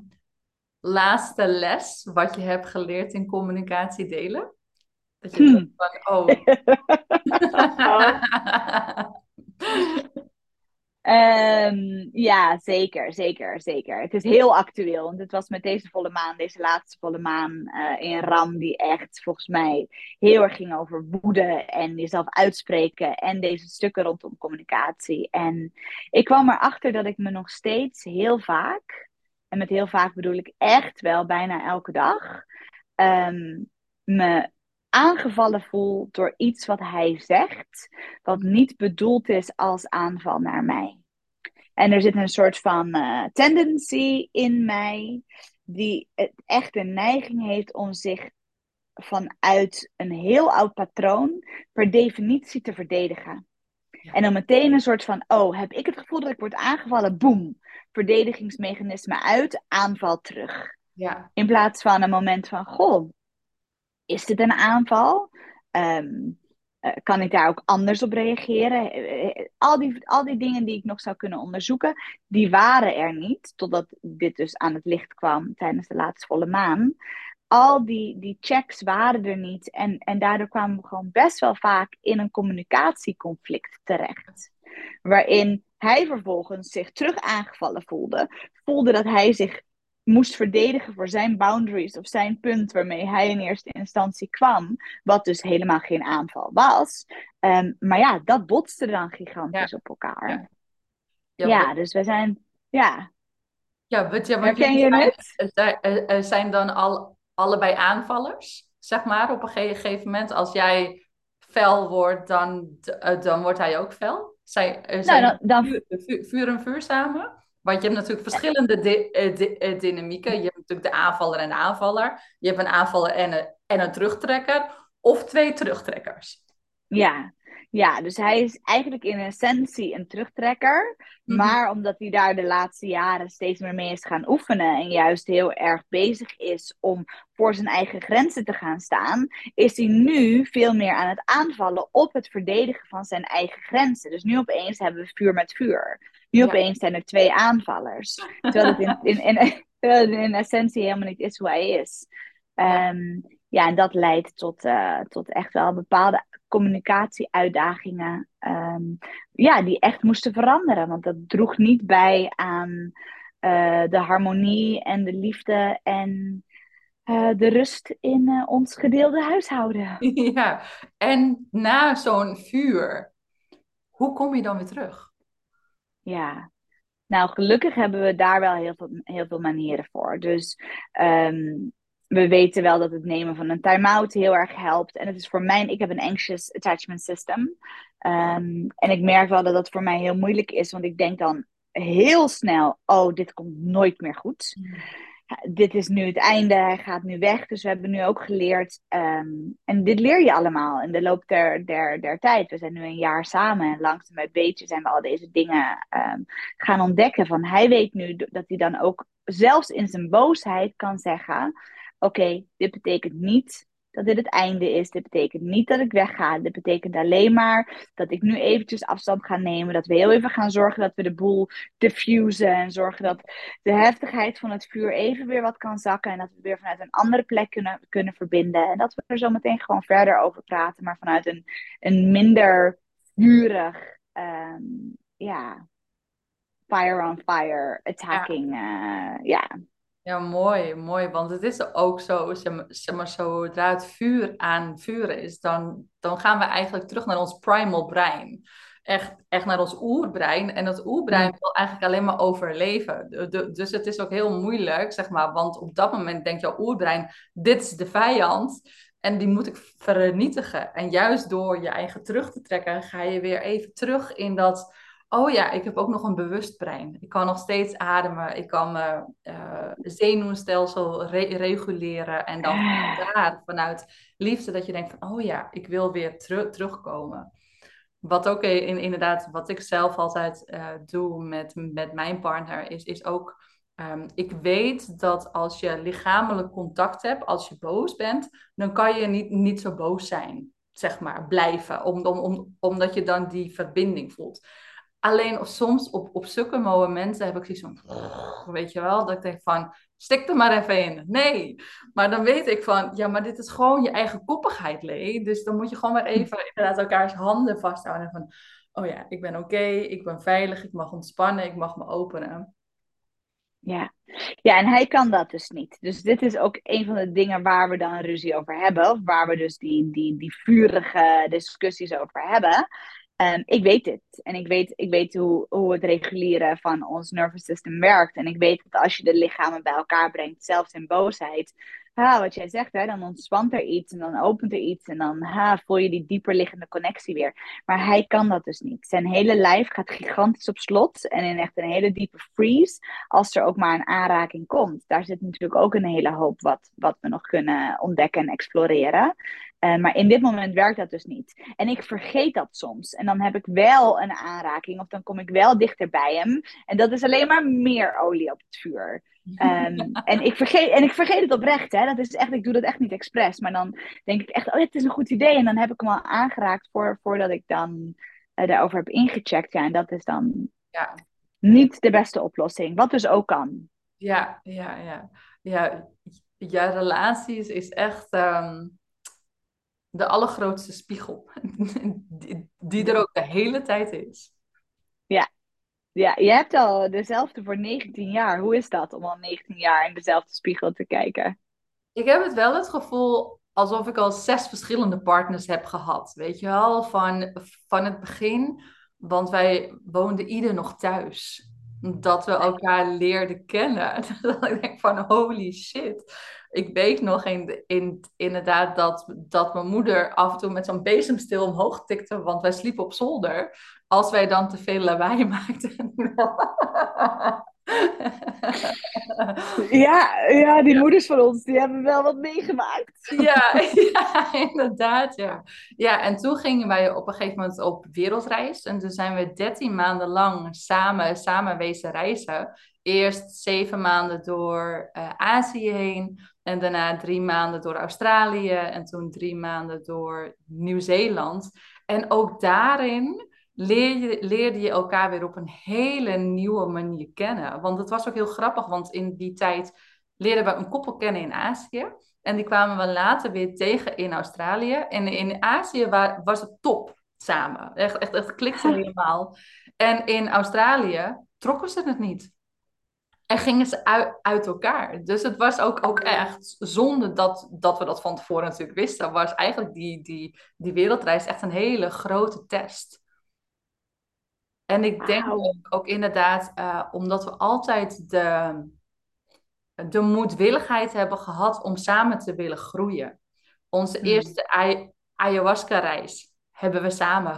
laatste les, wat je hebt geleerd in communicatie, delen? Dat je hmm. van, oh. [laughs] [laughs] Um, ja, zeker, zeker, zeker. Het is heel actueel. Want het was met deze volle maan, deze laatste volle maan uh, in Ram, die echt volgens mij heel erg ging over woede en jezelf uitspreken en deze stukken rondom communicatie. En ik kwam erachter dat ik me nog steeds heel vaak, en met heel vaak bedoel ik echt wel bijna elke dag, um, me aangevallen voel door iets wat hij zegt, wat niet bedoeld is als aanval naar mij. En er zit een soort van uh, tendency in mij die het echt een neiging heeft om zich vanuit een heel oud patroon per definitie te verdedigen. En dan meteen een soort van, oh, heb ik het gevoel dat ik word aangevallen? Boom, verdedigingsmechanisme uit, aanval terug. Ja. In plaats van een moment van, goh, is dit een aanval? Um, eh, kan ik daar ook anders op reageren? Eh, al die, al die dingen die ik nog zou kunnen onderzoeken, die waren er niet. Totdat dit dus aan het licht kwam tijdens de laatste volle maan. Al die, die checks waren er niet. En, en daardoor kwamen we gewoon best wel vaak in een communicatieconflict terecht. Waarin hij vervolgens zich terug aangevallen voelde. Voelde dat hij zich moest verdedigen voor zijn boundaries of zijn punt waarmee hij in eerste instantie kwam, wat dus helemaal geen aanval was. Um, maar ja, dat botste dan gigantisch op elkaar. Ja, ja, ja dus we zijn, ja. Ja, wat, ja, wat je het? zijn dan al, allebei aanvallers, zeg maar, op een gegeven moment. Als jij fel wordt, dan, eh, dan wordt hij ook fel. Zij, nou, zijn nou, dan, dan... Vuur, vuur en vuur samen? Want je hebt natuurlijk verschillende eh, eh, dynamieken. Je hebt natuurlijk de aanvaller en de aanvaller. Je hebt een aanvaller en een, en een terugtrekker. Of twee terugtrekkers. Ja. ja, dus hij is eigenlijk in essentie een terugtrekker. Mhm. Maar omdat hij daar de laatste jaren steeds meer mee is gaan oefenen. En juist heel erg bezig is om voor zijn eigen grenzen te gaan staan. Is hij nu veel meer aan het aanvallen op het verdedigen van zijn eigen grenzen. Dus nu opeens hebben we vuur met vuur. Nu opeens zijn er twee aanvallers. Terwijl het in, in, in, [laughs] in essentie helemaal niet is hoe hij is. Um, ja, en dat leidt tot, uh, tot echt wel bepaalde communicatieuitdagingen. Um, ja, die echt moesten veranderen. Want dat droeg niet bij aan uh, de harmonie en de liefde en uh, de rust in ons gedeelde huishouden. [laughs] Ja, en na zo'n vuur, hoe kom je dan weer terug? Ja, nou gelukkig hebben we daar wel heel veel, heel veel manieren voor. Dus um, we weten wel dat het nemen van een time-out heel erg helpt. En het is voor mij, ik heb een anxious attachment system. Um, en ik merk wel dat dat voor mij heel moeilijk is, want ik denk dan heel snel: oh, dit komt nooit meer goed. Mm dit is nu het einde, hij gaat nu weg. Dus we hebben nu ook geleerd, ehm, en dit leer je allemaal in de loop der, der, der tijd. We zijn nu een jaar samen en langzaam bij beetje zijn we al deze dingen um, gaan ontdekken. Van hij weet nu dat hij dan ook zelfs in zijn boosheid kan zeggen: Oké, dit betekent niet dat dit het einde is. Dit betekent niet dat ik wegga. Dit betekent alleen maar dat ik nu eventjes afstand ga nemen. Dat we heel even gaan zorgen dat we de boel diffusen. En zorgen dat de heftigheid van het vuur even weer wat kan zakken. En dat we weer vanuit een andere plek kunnen, kunnen verbinden. En dat we er zo meteen gewoon verder over praten. Maar vanuit een, een minder vurig, um, ja, fire on fire attacking. ja. Uh, ja. Ja, mooi, mooi. Want het is ook zo, zeg maar, zodra het vuur aan vuren is, dan, dan gaan we eigenlijk terug naar ons primal brein. Echt, echt naar ons oerbrein. En dat oerbrein wil eigenlijk alleen maar overleven. dus het is ook heel moeilijk, zeg maar. Want op dat moment denkt jouw oerbrein, dit is de vijand. En die moet ik vernietigen. En juist door je eigen terug te trekken, ga je weer even terug in dat oh ja, ik heb ook nog een bewust brein. Ik kan nog steeds ademen. Ik kan mijn uh, zenuwstelsel reguleren. En dan daar vanuit liefde dat je denkt van, oh ja, ik wil weer terugkomen. Wat ook in, inderdaad, wat ik zelf altijd uh, doe met, met mijn partner, is, is ook... Um, ik weet dat als je lichamelijk contact hebt, als je boos bent, dan kan je niet, niet zo boos zijn, zeg maar, blijven. Om, om, om, omdat je dan die verbinding voelt. Alleen of soms op, op zulke momenten heb ik zoiets van, weet je wel, dat ik denk van, stik er maar even in. Nee, maar dan weet ik van, ja, maar dit is gewoon je eigen koppigheid, Lee. Dus dan moet je gewoon maar even inderdaad elkaars handen vasthouden. En van, oh ja, ik ben oké, ik ben veilig, ik mag ontspannen, ik mag me openen. Ja. ja, en hij kan dat dus niet. Dus dit is ook een van de dingen waar we dan ruzie over hebben. Of waar we dus die, die, die vurige discussies over hebben. Um, ik weet dit. En ik weet, ik weet hoe, hoe het reguleren van ons nervous system werkt. En ik weet dat als je de lichamen bij elkaar brengt, zelfs in boosheid, ha, wat jij zegt, hè, dan ontspant er iets en dan opent er iets en dan ha, voel je die dieper liggende connectie weer. Maar hij kan dat dus niet. Zijn hele lijf gaat gigantisch op slot en in echt een hele diepe freeze als er ook maar een aanraking komt. Daar zit natuurlijk ook een hele hoop wat, wat we nog kunnen ontdekken en exploreren. Uh, maar in dit moment werkt dat dus niet. En ik vergeet dat soms. En dan heb ik wel een aanraking of dan kom ik wel dichter bij hem. En dat is alleen maar meer olie op het vuur. Ehm, [laughs] en, ik vergeet, en ik vergeet het oprecht, hè. Dat is echt, ik doe dat echt niet expres. Maar dan denk ik echt, oh, het is een goed idee. En dan heb ik hem al aangeraakt voor, voordat ik dan uh, daarover heb ingecheckt. Ja, en dat is dan ja. niet de beste oplossing. Wat dus ook kan. Ja, ja, ja. Ja, ja relaties is echt ehm, de allergrootste spiegel. [laughs] die, die er ook de hele tijd is. Ja, ja, je hebt al dezelfde voor 19 jaar. Hoe is dat om al 19 jaar in dezelfde spiegel te kijken? Ik heb het wel het gevoel alsof ik al zes verschillende partners heb gehad. Weet je wel, van, van het begin. Want wij woonden ieder nog thuis. Dat we elkaar leerden kennen. [laughs] Dat ik denk van holy shit. Ik weet nog in, in, inderdaad dat, dat mijn moeder af en toe met zo'n bezemstil omhoog tikte. Want wij sliepen op zolder als wij dan te veel lawaai [laughs] maakten. ja, ja, die moeders van ons, die hebben wel wat meegemaakt. ja, [laughs] ja, inderdaad, ja. Ja, en toen gingen wij op een gegeven moment op wereldreis. En toen zijn we dertien maanden lang samen, samen wezen reizen. Eerst zeven maanden door uh, Azië heen. En daarna drie maanden door Australië. En toen drie maanden door Nieuw-Zeeland. En ook daarin leer je, leerde je elkaar weer op een hele nieuwe manier kennen. Want het was ook heel grappig, want in die tijd leerden we een koppel kennen in Azië. En die kwamen we later weer tegen in Australië. En in Azië was het top samen. Echt, echt, echt klikte [laughs] helemaal. En in Australië trokken ze het niet. En gingen ze uit, uit elkaar. Dus het was ook, ook echt zonde dat, dat we dat van tevoren natuurlijk wisten. Was eigenlijk die, die, die wereldreis echt een hele grote test. En ik denk ook, ook inderdaad, uh, omdat we altijd de, de moedwilligheid hebben gehad om samen te willen groeien. Onze hmm. eerste ayahuasca-reis hebben we samen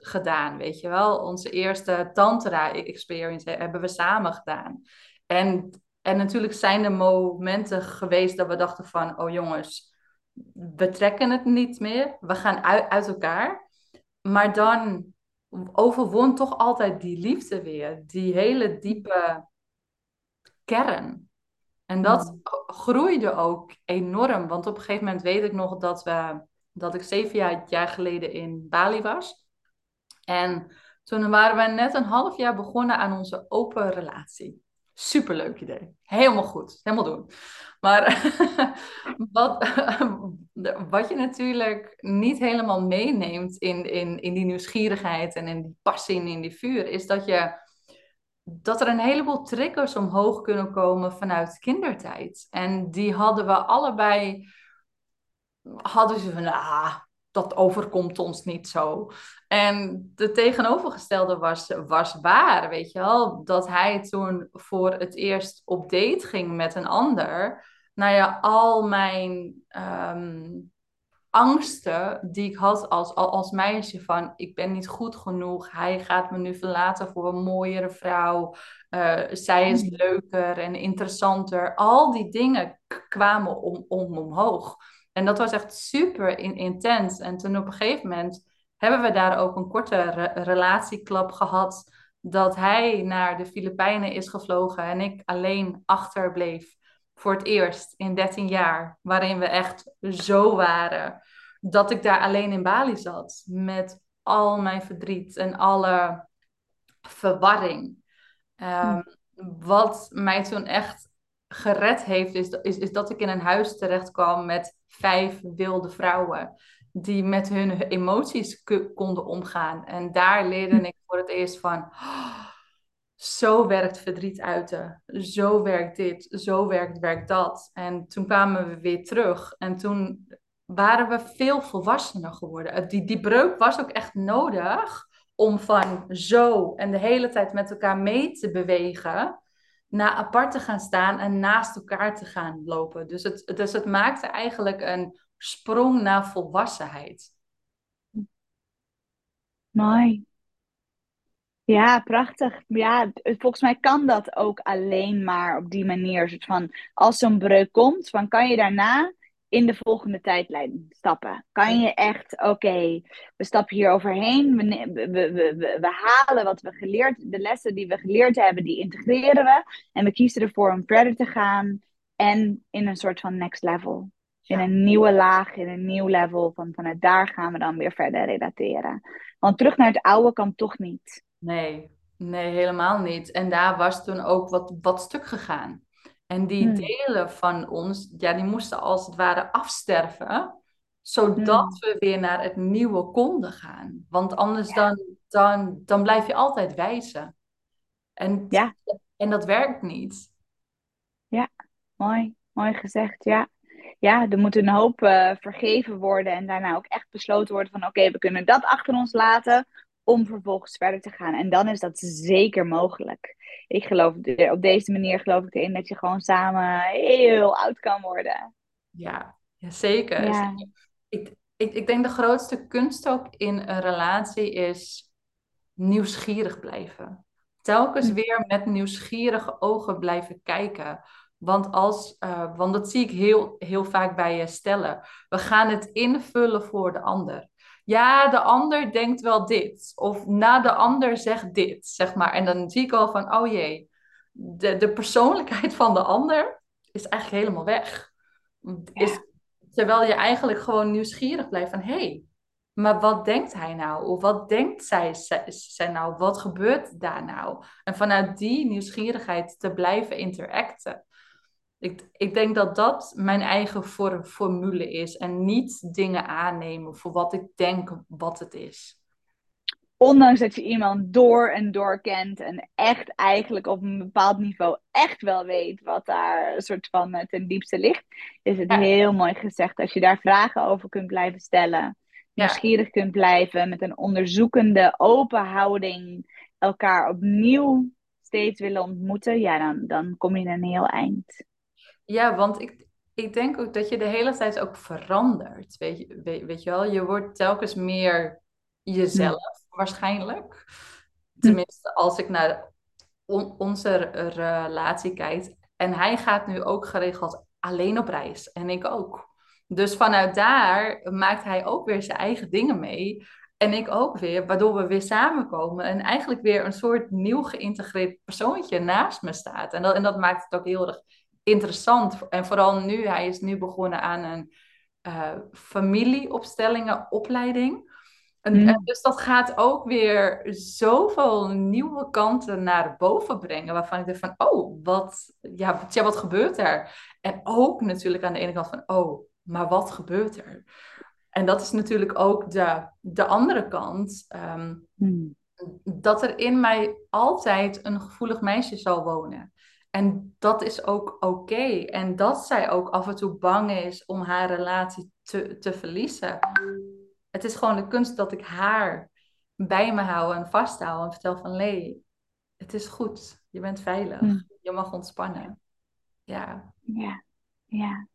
gedaan, weet je wel. Onze eerste tantra-experience hebben we samen gedaan. En, en natuurlijk zijn er momenten geweest dat we dachten van... oh jongens, we trekken het niet meer. We gaan uit, uit elkaar. Maar dan overwon toch altijd die liefde weer. Die hele diepe kern. En dat mm. groeide ook enorm. Want op een gegeven moment weet ik nog dat, we, dat ik zeven jaar, geleden in Bali was. En toen waren we net een half jaar begonnen aan onze open relatie. Superleuk idee. Helemaal goed. Helemaal doen. Maar [laughs] wat, [laughs] wat je natuurlijk niet helemaal meeneemt in, in, in die nieuwsgierigheid en in die passie en in die vuur, is dat, je, dat er een heleboel triggers omhoog kunnen komen vanuit kindertijd. En die hadden we allebei, hadden ze van, ah, dat overkomt ons niet zo. En de tegenovergestelde was, was waar, weet je wel. Dat hij toen voor het eerst op date ging met een ander. Nou ja, al mijn ehm, angsten die ik had als, als meisje van... ik ben niet goed genoeg, hij gaat me nu verlaten voor een mooiere vrouw... Uh, zij is hmm. leuker en interessanter. Al die dingen kwamen om, om, omhoog. En dat was echt super intens. En toen op een gegeven moment hebben we daar ook een korte relatieklap gehad. Dat hij naar de Filipijnen is gevlogen en ik alleen achterbleef. Voor het eerst in 13 jaar. Waarin we echt zo waren. Dat ik daar alleen in Bali zat. Met al mijn verdriet en alle verwarring. Um, wat mij toen echt gered heeft, is, is, is dat ik in een huis terecht kwam met vijf wilde vrouwen die met hun emoties konden omgaan. En daar leerde ik voor het eerst van, oh, zo werkt verdriet uiten, zo werkt dit, zo werkt, werkt dat. En toen kwamen we weer terug en toen waren we veel volwassener geworden. Die, die breuk was ook echt nodig om van zo en de hele tijd met elkaar mee te bewegen naar apart te gaan staan en naast elkaar te gaan lopen. Dus het, dus het maakte eigenlijk een sprong naar volwassenheid. Mooi. Ja, prachtig. Ja, volgens mij kan dat ook alleen maar op die manier. Van, als zo'n breuk komt, van kan je daarna in de volgende tijdlijn stappen? Kan je echt, oké, we stappen hier overheen, we, we, we, we, halen wat we geleerd, de lessen die we geleerd hebben, die integreren we. En we kiezen ervoor om verder te gaan en in een soort van next level. In een nieuwe laag, in een nieuw level. Van, vanuit daar gaan we dan weer verder relateren. Want terug naar het oude kan toch niet. Nee, nee, helemaal niet. En daar was toen ook wat, wat stuk gegaan. En die hmm. delen van ons, ja, die moesten als het ware afsterven, zodat hmm. we weer naar het nieuwe konden gaan. Want anders dan, dan, dan blijf je altijd wijzen. En, ja. en dat werkt niet. Ja, mooi, mooi gezegd, ja. Ja, er moet een hoop uh, vergeven worden en daarna ook echt besloten worden van oké, we kunnen dat achter ons laten om vervolgens verder te gaan. En dan is dat zeker mogelijk. Ik geloof, op deze manier geloof ik erin dat je gewoon samen heel oud kan worden. Ja, ja zeker. Ja. Ik, ik, ik denk de grootste kunst ook in een relatie is nieuwsgierig blijven. Telkens hm. weer met nieuwsgierige ogen blijven kijken. Want, als, uh, want dat zie ik heel, heel vaak bij je stellen. We gaan het invullen voor de ander ja, de ander denkt wel dit. Of na de ander zegt dit, zeg maar. En dan zie ik al van, oh jee, de, de persoonlijkheid van de ander is eigenlijk helemaal weg. Is, terwijl je eigenlijk gewoon nieuwsgierig blijft van, hé, hey, maar wat denkt hij nou? Of wat denkt zij, zij nou? Wat gebeurt daar nou? En vanuit die nieuwsgierigheid te blijven interacten. Ik, ik denk dat dat mijn eigen formule is. En niet dingen aannemen voor wat ik denk wat het is. Ondanks dat je iemand door en door kent en echt eigenlijk op een bepaald niveau echt wel weet wat daar een soort van eh, ten diepste ligt, is het heel mooi gezegd. Als je daar vragen over kunt blijven stellen, nieuwsgierig kunt blijven, met een onderzoekende, open houding elkaar opnieuw steeds willen ontmoeten, ja, dan, dan kom je een heel eind. Ja, want ik, ik denk ook dat je de hele tijd ook verandert. Weet je, weet, je wel, je wordt telkens meer jezelf, waarschijnlijk. Tenminste, als ik naar onze relatie kijk. En hij gaat nu ook geregeld alleen op reis. En ik ook. Dus vanuit daar maakt hij ook weer zijn eigen dingen mee. En ik ook weer, waardoor we weer samenkomen en eigenlijk weer een soort nieuw geïntegreerd persoontje naast me staat. En dat, en dat maakt het ook heel erg interessant. En vooral nu, hij is nu begonnen aan een uh, familieopstellingen opleiding. Hmm. En, dus dat gaat ook weer zoveel nieuwe kanten naar boven brengen. Waarvan ik denk van, oh, wat, ja, tja, wat gebeurt er? En ook natuurlijk aan de ene kant van, oh, maar wat gebeurt er? En dat is natuurlijk ook de, de andere kant. Ehm, hmm. Dat er in mij altijd een gevoelig meisje zal wonen. En dat is ook oké. En dat zij ook af en toe bang is om haar relatie te, te verliezen. Het is gewoon de kunst dat ik haar bij me hou en vasthoud en vertel van Lee, het is goed. Je bent veilig. Hm. Je mag ontspannen. Ja. Ja, ja.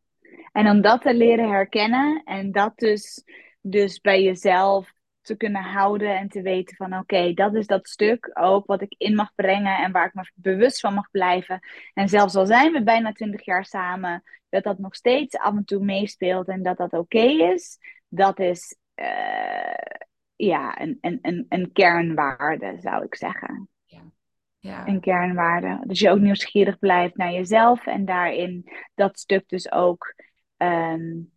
En om dat te leren herkennen en dat dus, dus bij jezelf te kunnen houden en te weten van oké, dat is dat stuk ook wat ik in mag brengen en waar ik me bewust van mag blijven. En zelfs al zijn we bijna twintig jaar samen, dat dat nog steeds af en toe meespeelt en dat dat oké is, dat is uh, ja, een, een, een, een kernwaarde zou ik zeggen. Ja. Ja. Een kernwaarde. Dus je ook nieuwsgierig blijft naar jezelf en daarin dat stuk dus ook um,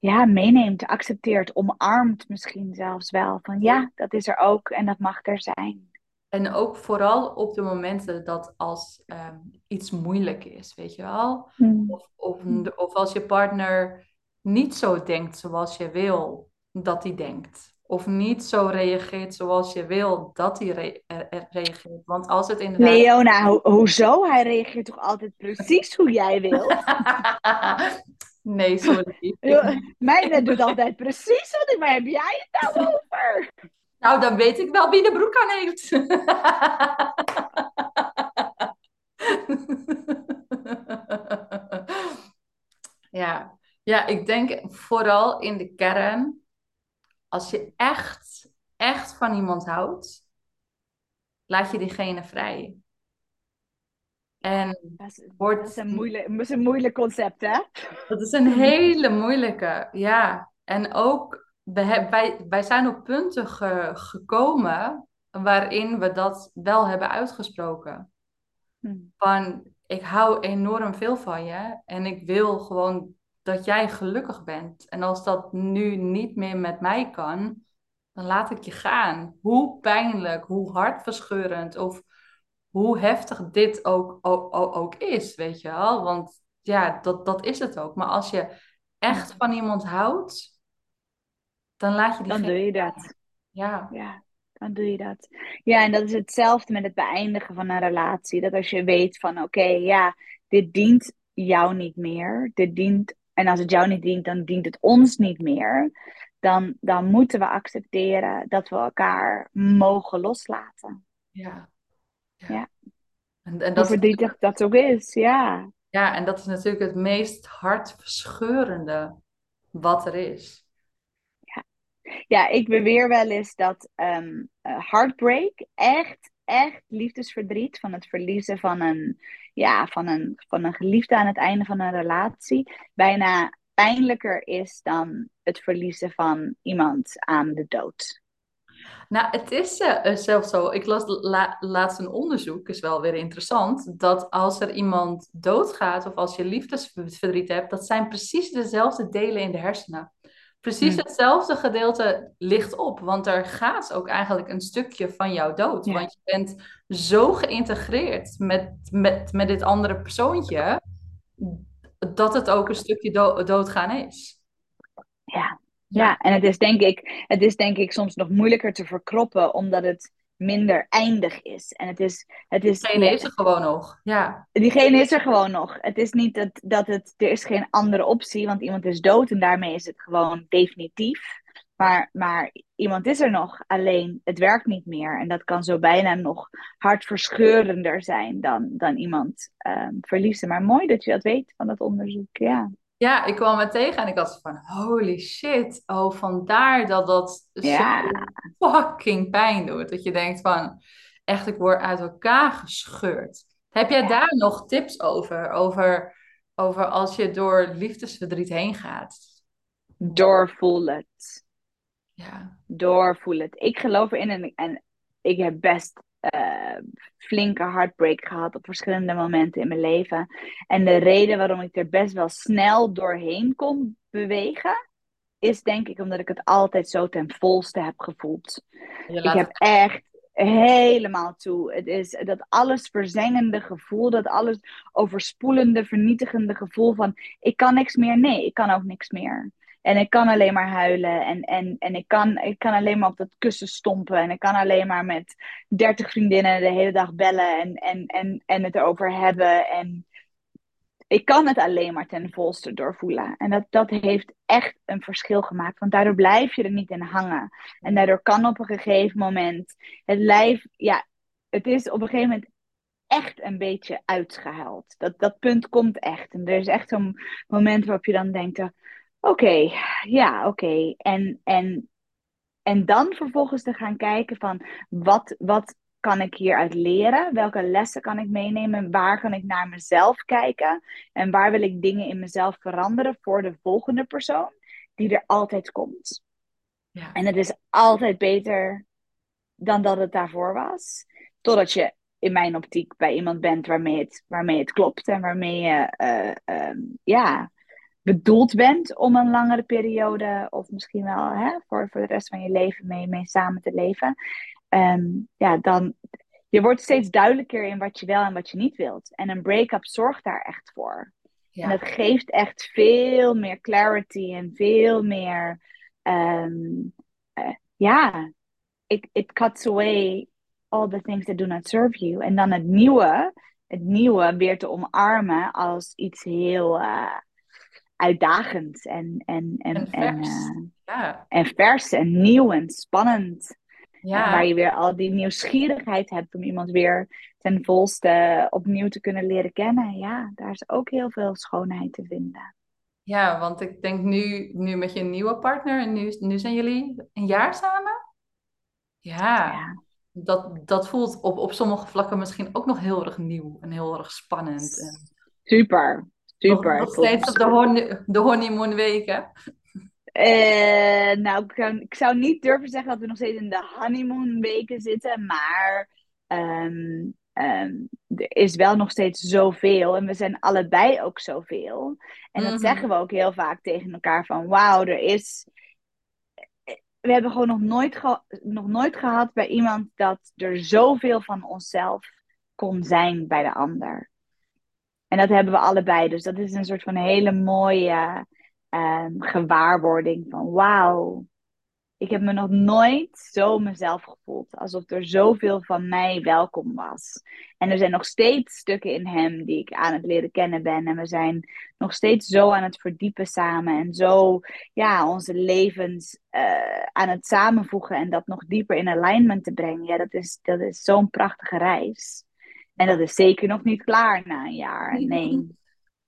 ja, meeneemt, accepteert, omarmt misschien zelfs wel. Van ja, dat is er ook en dat mag er zijn. En ook vooral op de momenten dat als ehm, iets moeilijk is, weet je wel? Hmm. Of, of, of als je partner niet zo denkt zoals je wil dat hij denkt. Of niet zo reageert zoals je wil dat hij reageert. Want als het inderdaad... Leona, ho hoezo? Hij reageert toch altijd precies hoe jij wil? [laughs] Nee, sorry. [laughs] Mijne doet [laughs] altijd precies wat ik, maar heb jij het nou over? Nou, dan weet ik wel wie de broek aan heeft. [laughs] ja. ja, ik denk vooral in de kern, als je echt, echt van iemand houdt, laat je diegene vrij. En Dat is, wordt, dat is een, moeilijk, dat is een moeilijk concept, hè? dat is een [laughs] hele moeilijke, ja. En ook, wij, wij zijn op punten ge- gekomen waarin we dat wel hebben uitgesproken. Hm. Van, ik hou enorm veel van je en ik wil gewoon dat jij gelukkig bent. En als dat nu niet meer met mij kan, dan laat ik je gaan. Hoe pijnlijk, hoe hartverscheurend of hoe heftig dit ook, ook, ook is, weet je wel. Want ja, dat, dat is het ook. Maar als je echt van iemand houdt, dan laat je Dan diegene... doe je dat. Ja, Ja, dan doe je dat. Ja, en dat is hetzelfde met het beëindigen van een relatie. Dat als je weet van, oké, ja, dit dient jou niet meer. Dit dient, en als het jou niet dient, dan dient het ons niet meer. Dan, dan moeten we accepteren dat we elkaar mogen loslaten. ja. Ja. En, en Hoe dat is verdrietig dat ook is, ja. Ja, en dat is natuurlijk het meest hartverscheurende wat er is. Ja, ik beweer wel eens dat ehm, eh, heartbreak echt, echt liefdesverdriet van het verliezen van een, ja, van, een, van een geliefde aan het einde van een relatie bijna pijnlijker is dan het verliezen van iemand aan de dood. Nou, het is eh, zelfs zo. Ik las la- laatst een onderzoek, is wel weer interessant, dat als er iemand doodgaat of als je liefdesverdriet hebt, dat zijn precies dezelfde delen in de hersenen. Precies Hm. hetzelfde gedeelte ligt op, want er gaat ook eigenlijk een stukje van jou dood. Ja. Want je bent zo geïntegreerd met, met, met dit andere persoontje, dat het ook een stukje do- doodgaan is. Ja. Ja, en het is, denk ik, het is denk ik soms nog moeilijker te verkroppen omdat het minder eindig is. En het is, het is Diegene is er gewoon nog. Ja, diegene is er gewoon nog. Het is niet dat, dat het, er is geen andere optie, want iemand is dood en daarmee is het gewoon definitief. Maar, maar iemand is er nog, alleen het werkt niet meer. En dat kan zo bijna nog hartverscheurender zijn dan, dan iemand ehm, verliezen. Maar mooi dat je dat weet van dat onderzoek, ja. Ja, ik kwam het tegen en ik had van, holy shit. Oh, vandaar dat dat Ja. zo fucking pijn doet. Dat je denkt van, echt, ik word uit elkaar gescheurd. Heb jij Ja. daar nog tips over? Over, over als je door liefdesverdriet heen gaat? Doorvoel het. Ja, doorvoel het. Ik geloof erin en, en ik heb best eh, flinke heartbreak gehad op verschillende momenten in mijn leven. En de reden waarom ik er best wel snel doorheen kon bewegen, is denk ik omdat ik het altijd zo ten volste heb gevoeld. Ik heb echt helemaal toe. Het is dat alles verzengende gevoel, dat alles overspoelende, vernietigende gevoel van ik kan niks meer. Nee, ik kan ook niks meer. En ik kan alleen maar huilen en, en, en ik, kan, ik kan alleen maar op dat kussen stompen. En ik kan alleen maar met dertig vriendinnen de hele dag bellen en, en, en, en het erover hebben. En ik kan het alleen maar ten volste doorvoelen. En dat, dat heeft echt een verschil gemaakt. Want daardoor blijf je er niet in hangen. En daardoor kan op een gegeven moment het lijf, ja, het is op een gegeven moment echt een beetje uitgehuild. Dat, dat punt komt echt. En er is echt zo'n moment waarop je dan denkt, oké, ja, oké. En, en, en dan vervolgens te gaan kijken van, wat, wat kan ik hieruit leren? Welke lessen kan ik meenemen? Waar kan ik naar mezelf kijken? En waar wil ik dingen in mezelf veranderen voor de volgende persoon die er altijd komt? Ja. En het is altijd beter dan dat het daarvoor was. Totdat je in mijn optiek bij iemand bent waarmee het, waarmee het klopt en waarmee je eh, ehm, ja, bedoeld bent om een langere periode, of misschien wel hè, voor, voor de rest van je leven mee, mee samen te leven. Ehm, ja, dan je wordt steeds duidelijker in wat je wel en wat je niet wilt. En een break-up zorgt daar echt voor. Ja. En dat geeft echt veel meer clarity en veel meer. ehm, eh, ja, it, it cuts away all the things that do not serve you. En dan het nieuwe, het nieuwe weer te omarmen als iets heel uh, uitdagends en, en, en, En en, vers. uh, Ja. en vers en nieuw en spannend. Ja. En waar je weer al die nieuwsgierigheid hebt om iemand weer ten volste opnieuw te kunnen leren kennen. Ja, daar is ook heel veel schoonheid te vinden. ja, want ik denk nu, nu met je nieuwe partner en nu, nu zijn jullie een jaar samen? Ja. Ja. dat, dat voelt op, op sommige vlakken misschien ook nog heel erg nieuw en heel erg spannend. En Super, super. nog, steeds op de, honey, de honeymoon weken. Uh, nou, ik zou, ik zou, niet durven zeggen dat we nog steeds in de honeymoon weken zitten, maar um, um, er is wel nog steeds zoveel en we zijn allebei ook zoveel. En dat mm -hmm. zeggen we ook heel vaak tegen elkaar van wauw, er is... We hebben gewoon nog nooit, nog nooit gehad bij iemand dat er zoveel van onszelf kon zijn bij de ander. En dat hebben we allebei. Dus dat is een soort van hele mooie um, gewaarwording van wauw, ik heb me nog nooit zo mezelf gevoeld. Alsof er zoveel van mij welkom was. En er zijn nog steeds stukken in hem die ik aan het leren kennen ben. En we zijn nog steeds zo aan het verdiepen samen. En zo ja, onze levens uh, aan het samenvoegen. En dat nog dieper in alignment te brengen. Ja, dat is, dat is zo'n prachtige reis. En dat is zeker nog niet klaar na een jaar. Nee.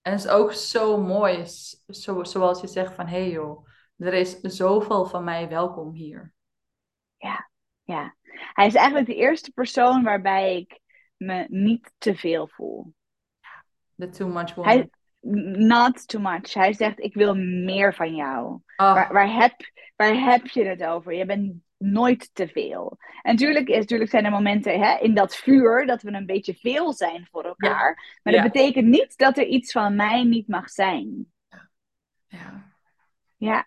En het is ook zo mooi, zo, zoals je zegt van, hé hey joh, er is zoveel van mij welkom hier. Ja, ja. Hij is eigenlijk de eerste persoon waarbij ik me niet te veel voel. The too much woman. Hij, not too much. Hij zegt, ik wil meer van jou. Oh. Waar, waar, heb, waar heb je het over? Je bent nooit te veel. En natuurlijk, is, natuurlijk zijn er momenten hè, in dat vuur dat we een beetje veel zijn voor elkaar. Maar dat betekent niet dat er iets van mij niet mag zijn. Ja. Ja.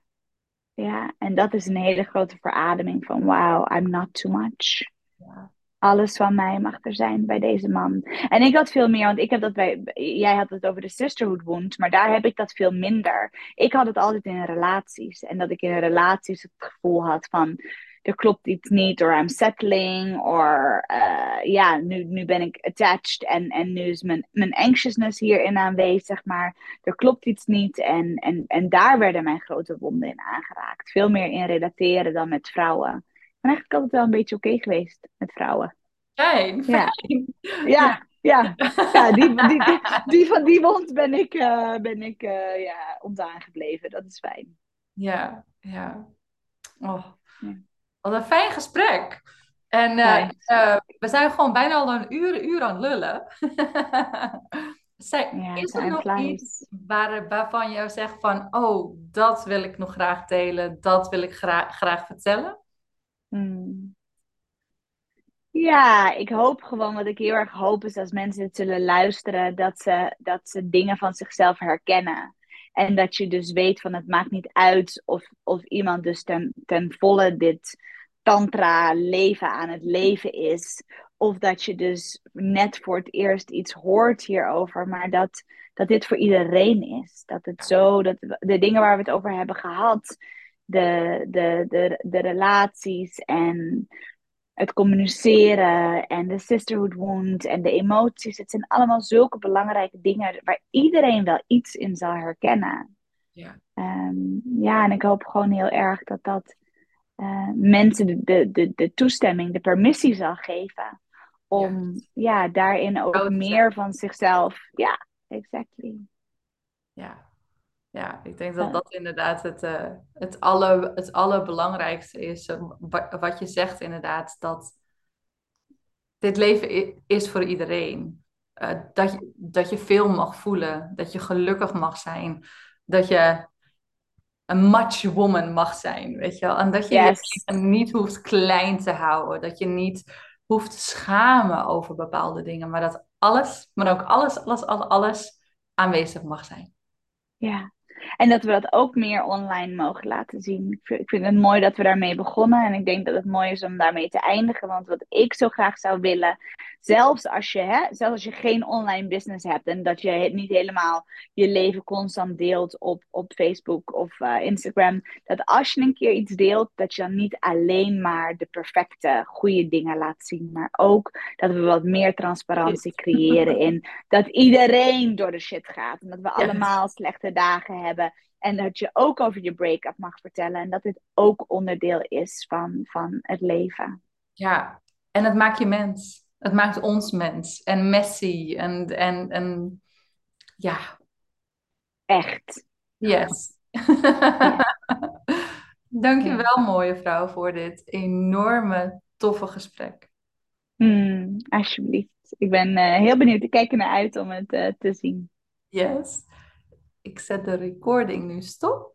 Ja, en dat is een hele grote verademing van wow, I'm not too much. Ja. Alles van mij mag er zijn bij deze man. En ik had veel meer, want ik heb dat bij. Jij had het over de sisterhood wound, maar daar heb ik dat veel minder. Ik had het altijd in relaties. En dat ik in relaties het gevoel had van er klopt iets niet, or I'm settling, or uh, ja, nu, nu ben ik attached en, en nu is mijn, mijn anxiousness hierin aanwezig, maar er klopt iets niet. En, en, en daar werden mijn grote wonden in aangeraakt. Veel meer in relateren dan met vrouwen. Ik ben eigenlijk altijd wel een beetje oké okay geweest met vrouwen. Fijn, fijn. Ja, ja, ja. ja die, die, die, die, van die wond ben ik, uh, ben ik uh, ja, ontdaan gebleven. Dat is fijn. Ja, ja. Oh. Ja. Wat een fijn gesprek. En uh, uh, we zijn gewoon bijna al een uur, uur aan lullen. [laughs] Ja, is er nog iets waar, waarvan je zegt van... oh, dat wil ik nog graag delen, dat wil ik graag, graag vertellen? Hmm. Ja, ik hoop gewoon, wat ik heel erg hoop is als mensen het zullen luisteren... dat ze, dat ze dingen van zichzelf herkennen. En dat je dus weet van het maakt niet uit of, of iemand dus ten, ten volle dit tantra leven aan het leven is. Of dat je dus net voor het eerst iets hoort hierover, maar dat, dat dit voor iedereen is. Dat het zo, dat de dingen waar we het over hebben gehad, de, de, de, de relaties en het communiceren en de sisterhood wound en de emoties. Het zijn allemaal zulke belangrijke dingen waar iedereen wel iets in zal herkennen. Ja, um, ja en ik hoop gewoon heel erg dat dat uh, mensen de, de, de toestemming, de permissie zal geven. Om ja, ja daarin ook meer van zichzelf. Ja, exactly. Ja, ja ik denk dat dat inderdaad het, uh, het, alle, het allerbelangrijkste is. Wat je zegt inderdaad, dat dit leven is voor iedereen. Uh, dat, je, dat je veel mag voelen, dat je gelukkig mag zijn, dat je een match woman mag zijn, weet je wel. En dat je yes. je niet hoeft klein te houden. Dat je niet hoeft te schamen over bepaalde dingen. Maar dat alles, maar ook alles, alles, alles, alles aanwezig mag zijn. Ja, en dat we dat ook meer online mogen laten zien. Ik vind het mooi dat we daarmee begonnen. En ik denk dat het mooi is om daarmee te eindigen. Want wat ik zo graag zou willen, zelfs als je, hè, zelfs als je geen online business hebt en dat je niet helemaal je leven constant deelt op, op Facebook of uh, Instagram, dat als je een keer iets deelt, dat je dan niet alleen maar de perfecte, goede dingen laat zien, maar ook dat we wat meer transparantie creëren in dat iedereen door de shit gaat en dat we allemaal slechte dagen hebben. En dat je ook over je break-up mag vertellen. En dat dit ook onderdeel is van, van het leven. Ja, en het maakt je mens. Het maakt ons mens. En messy. En, en, en ja. Echt. Yes. [laughs] Ja. Dankjewel, mooie vrouw, voor dit enorme, toffe gesprek. Hmm, alsjeblieft. Ik ben eh, heel benieuwd. Ik kijk er naar uit om het eh, te zien. Yes. Ik zet de recording nu stop.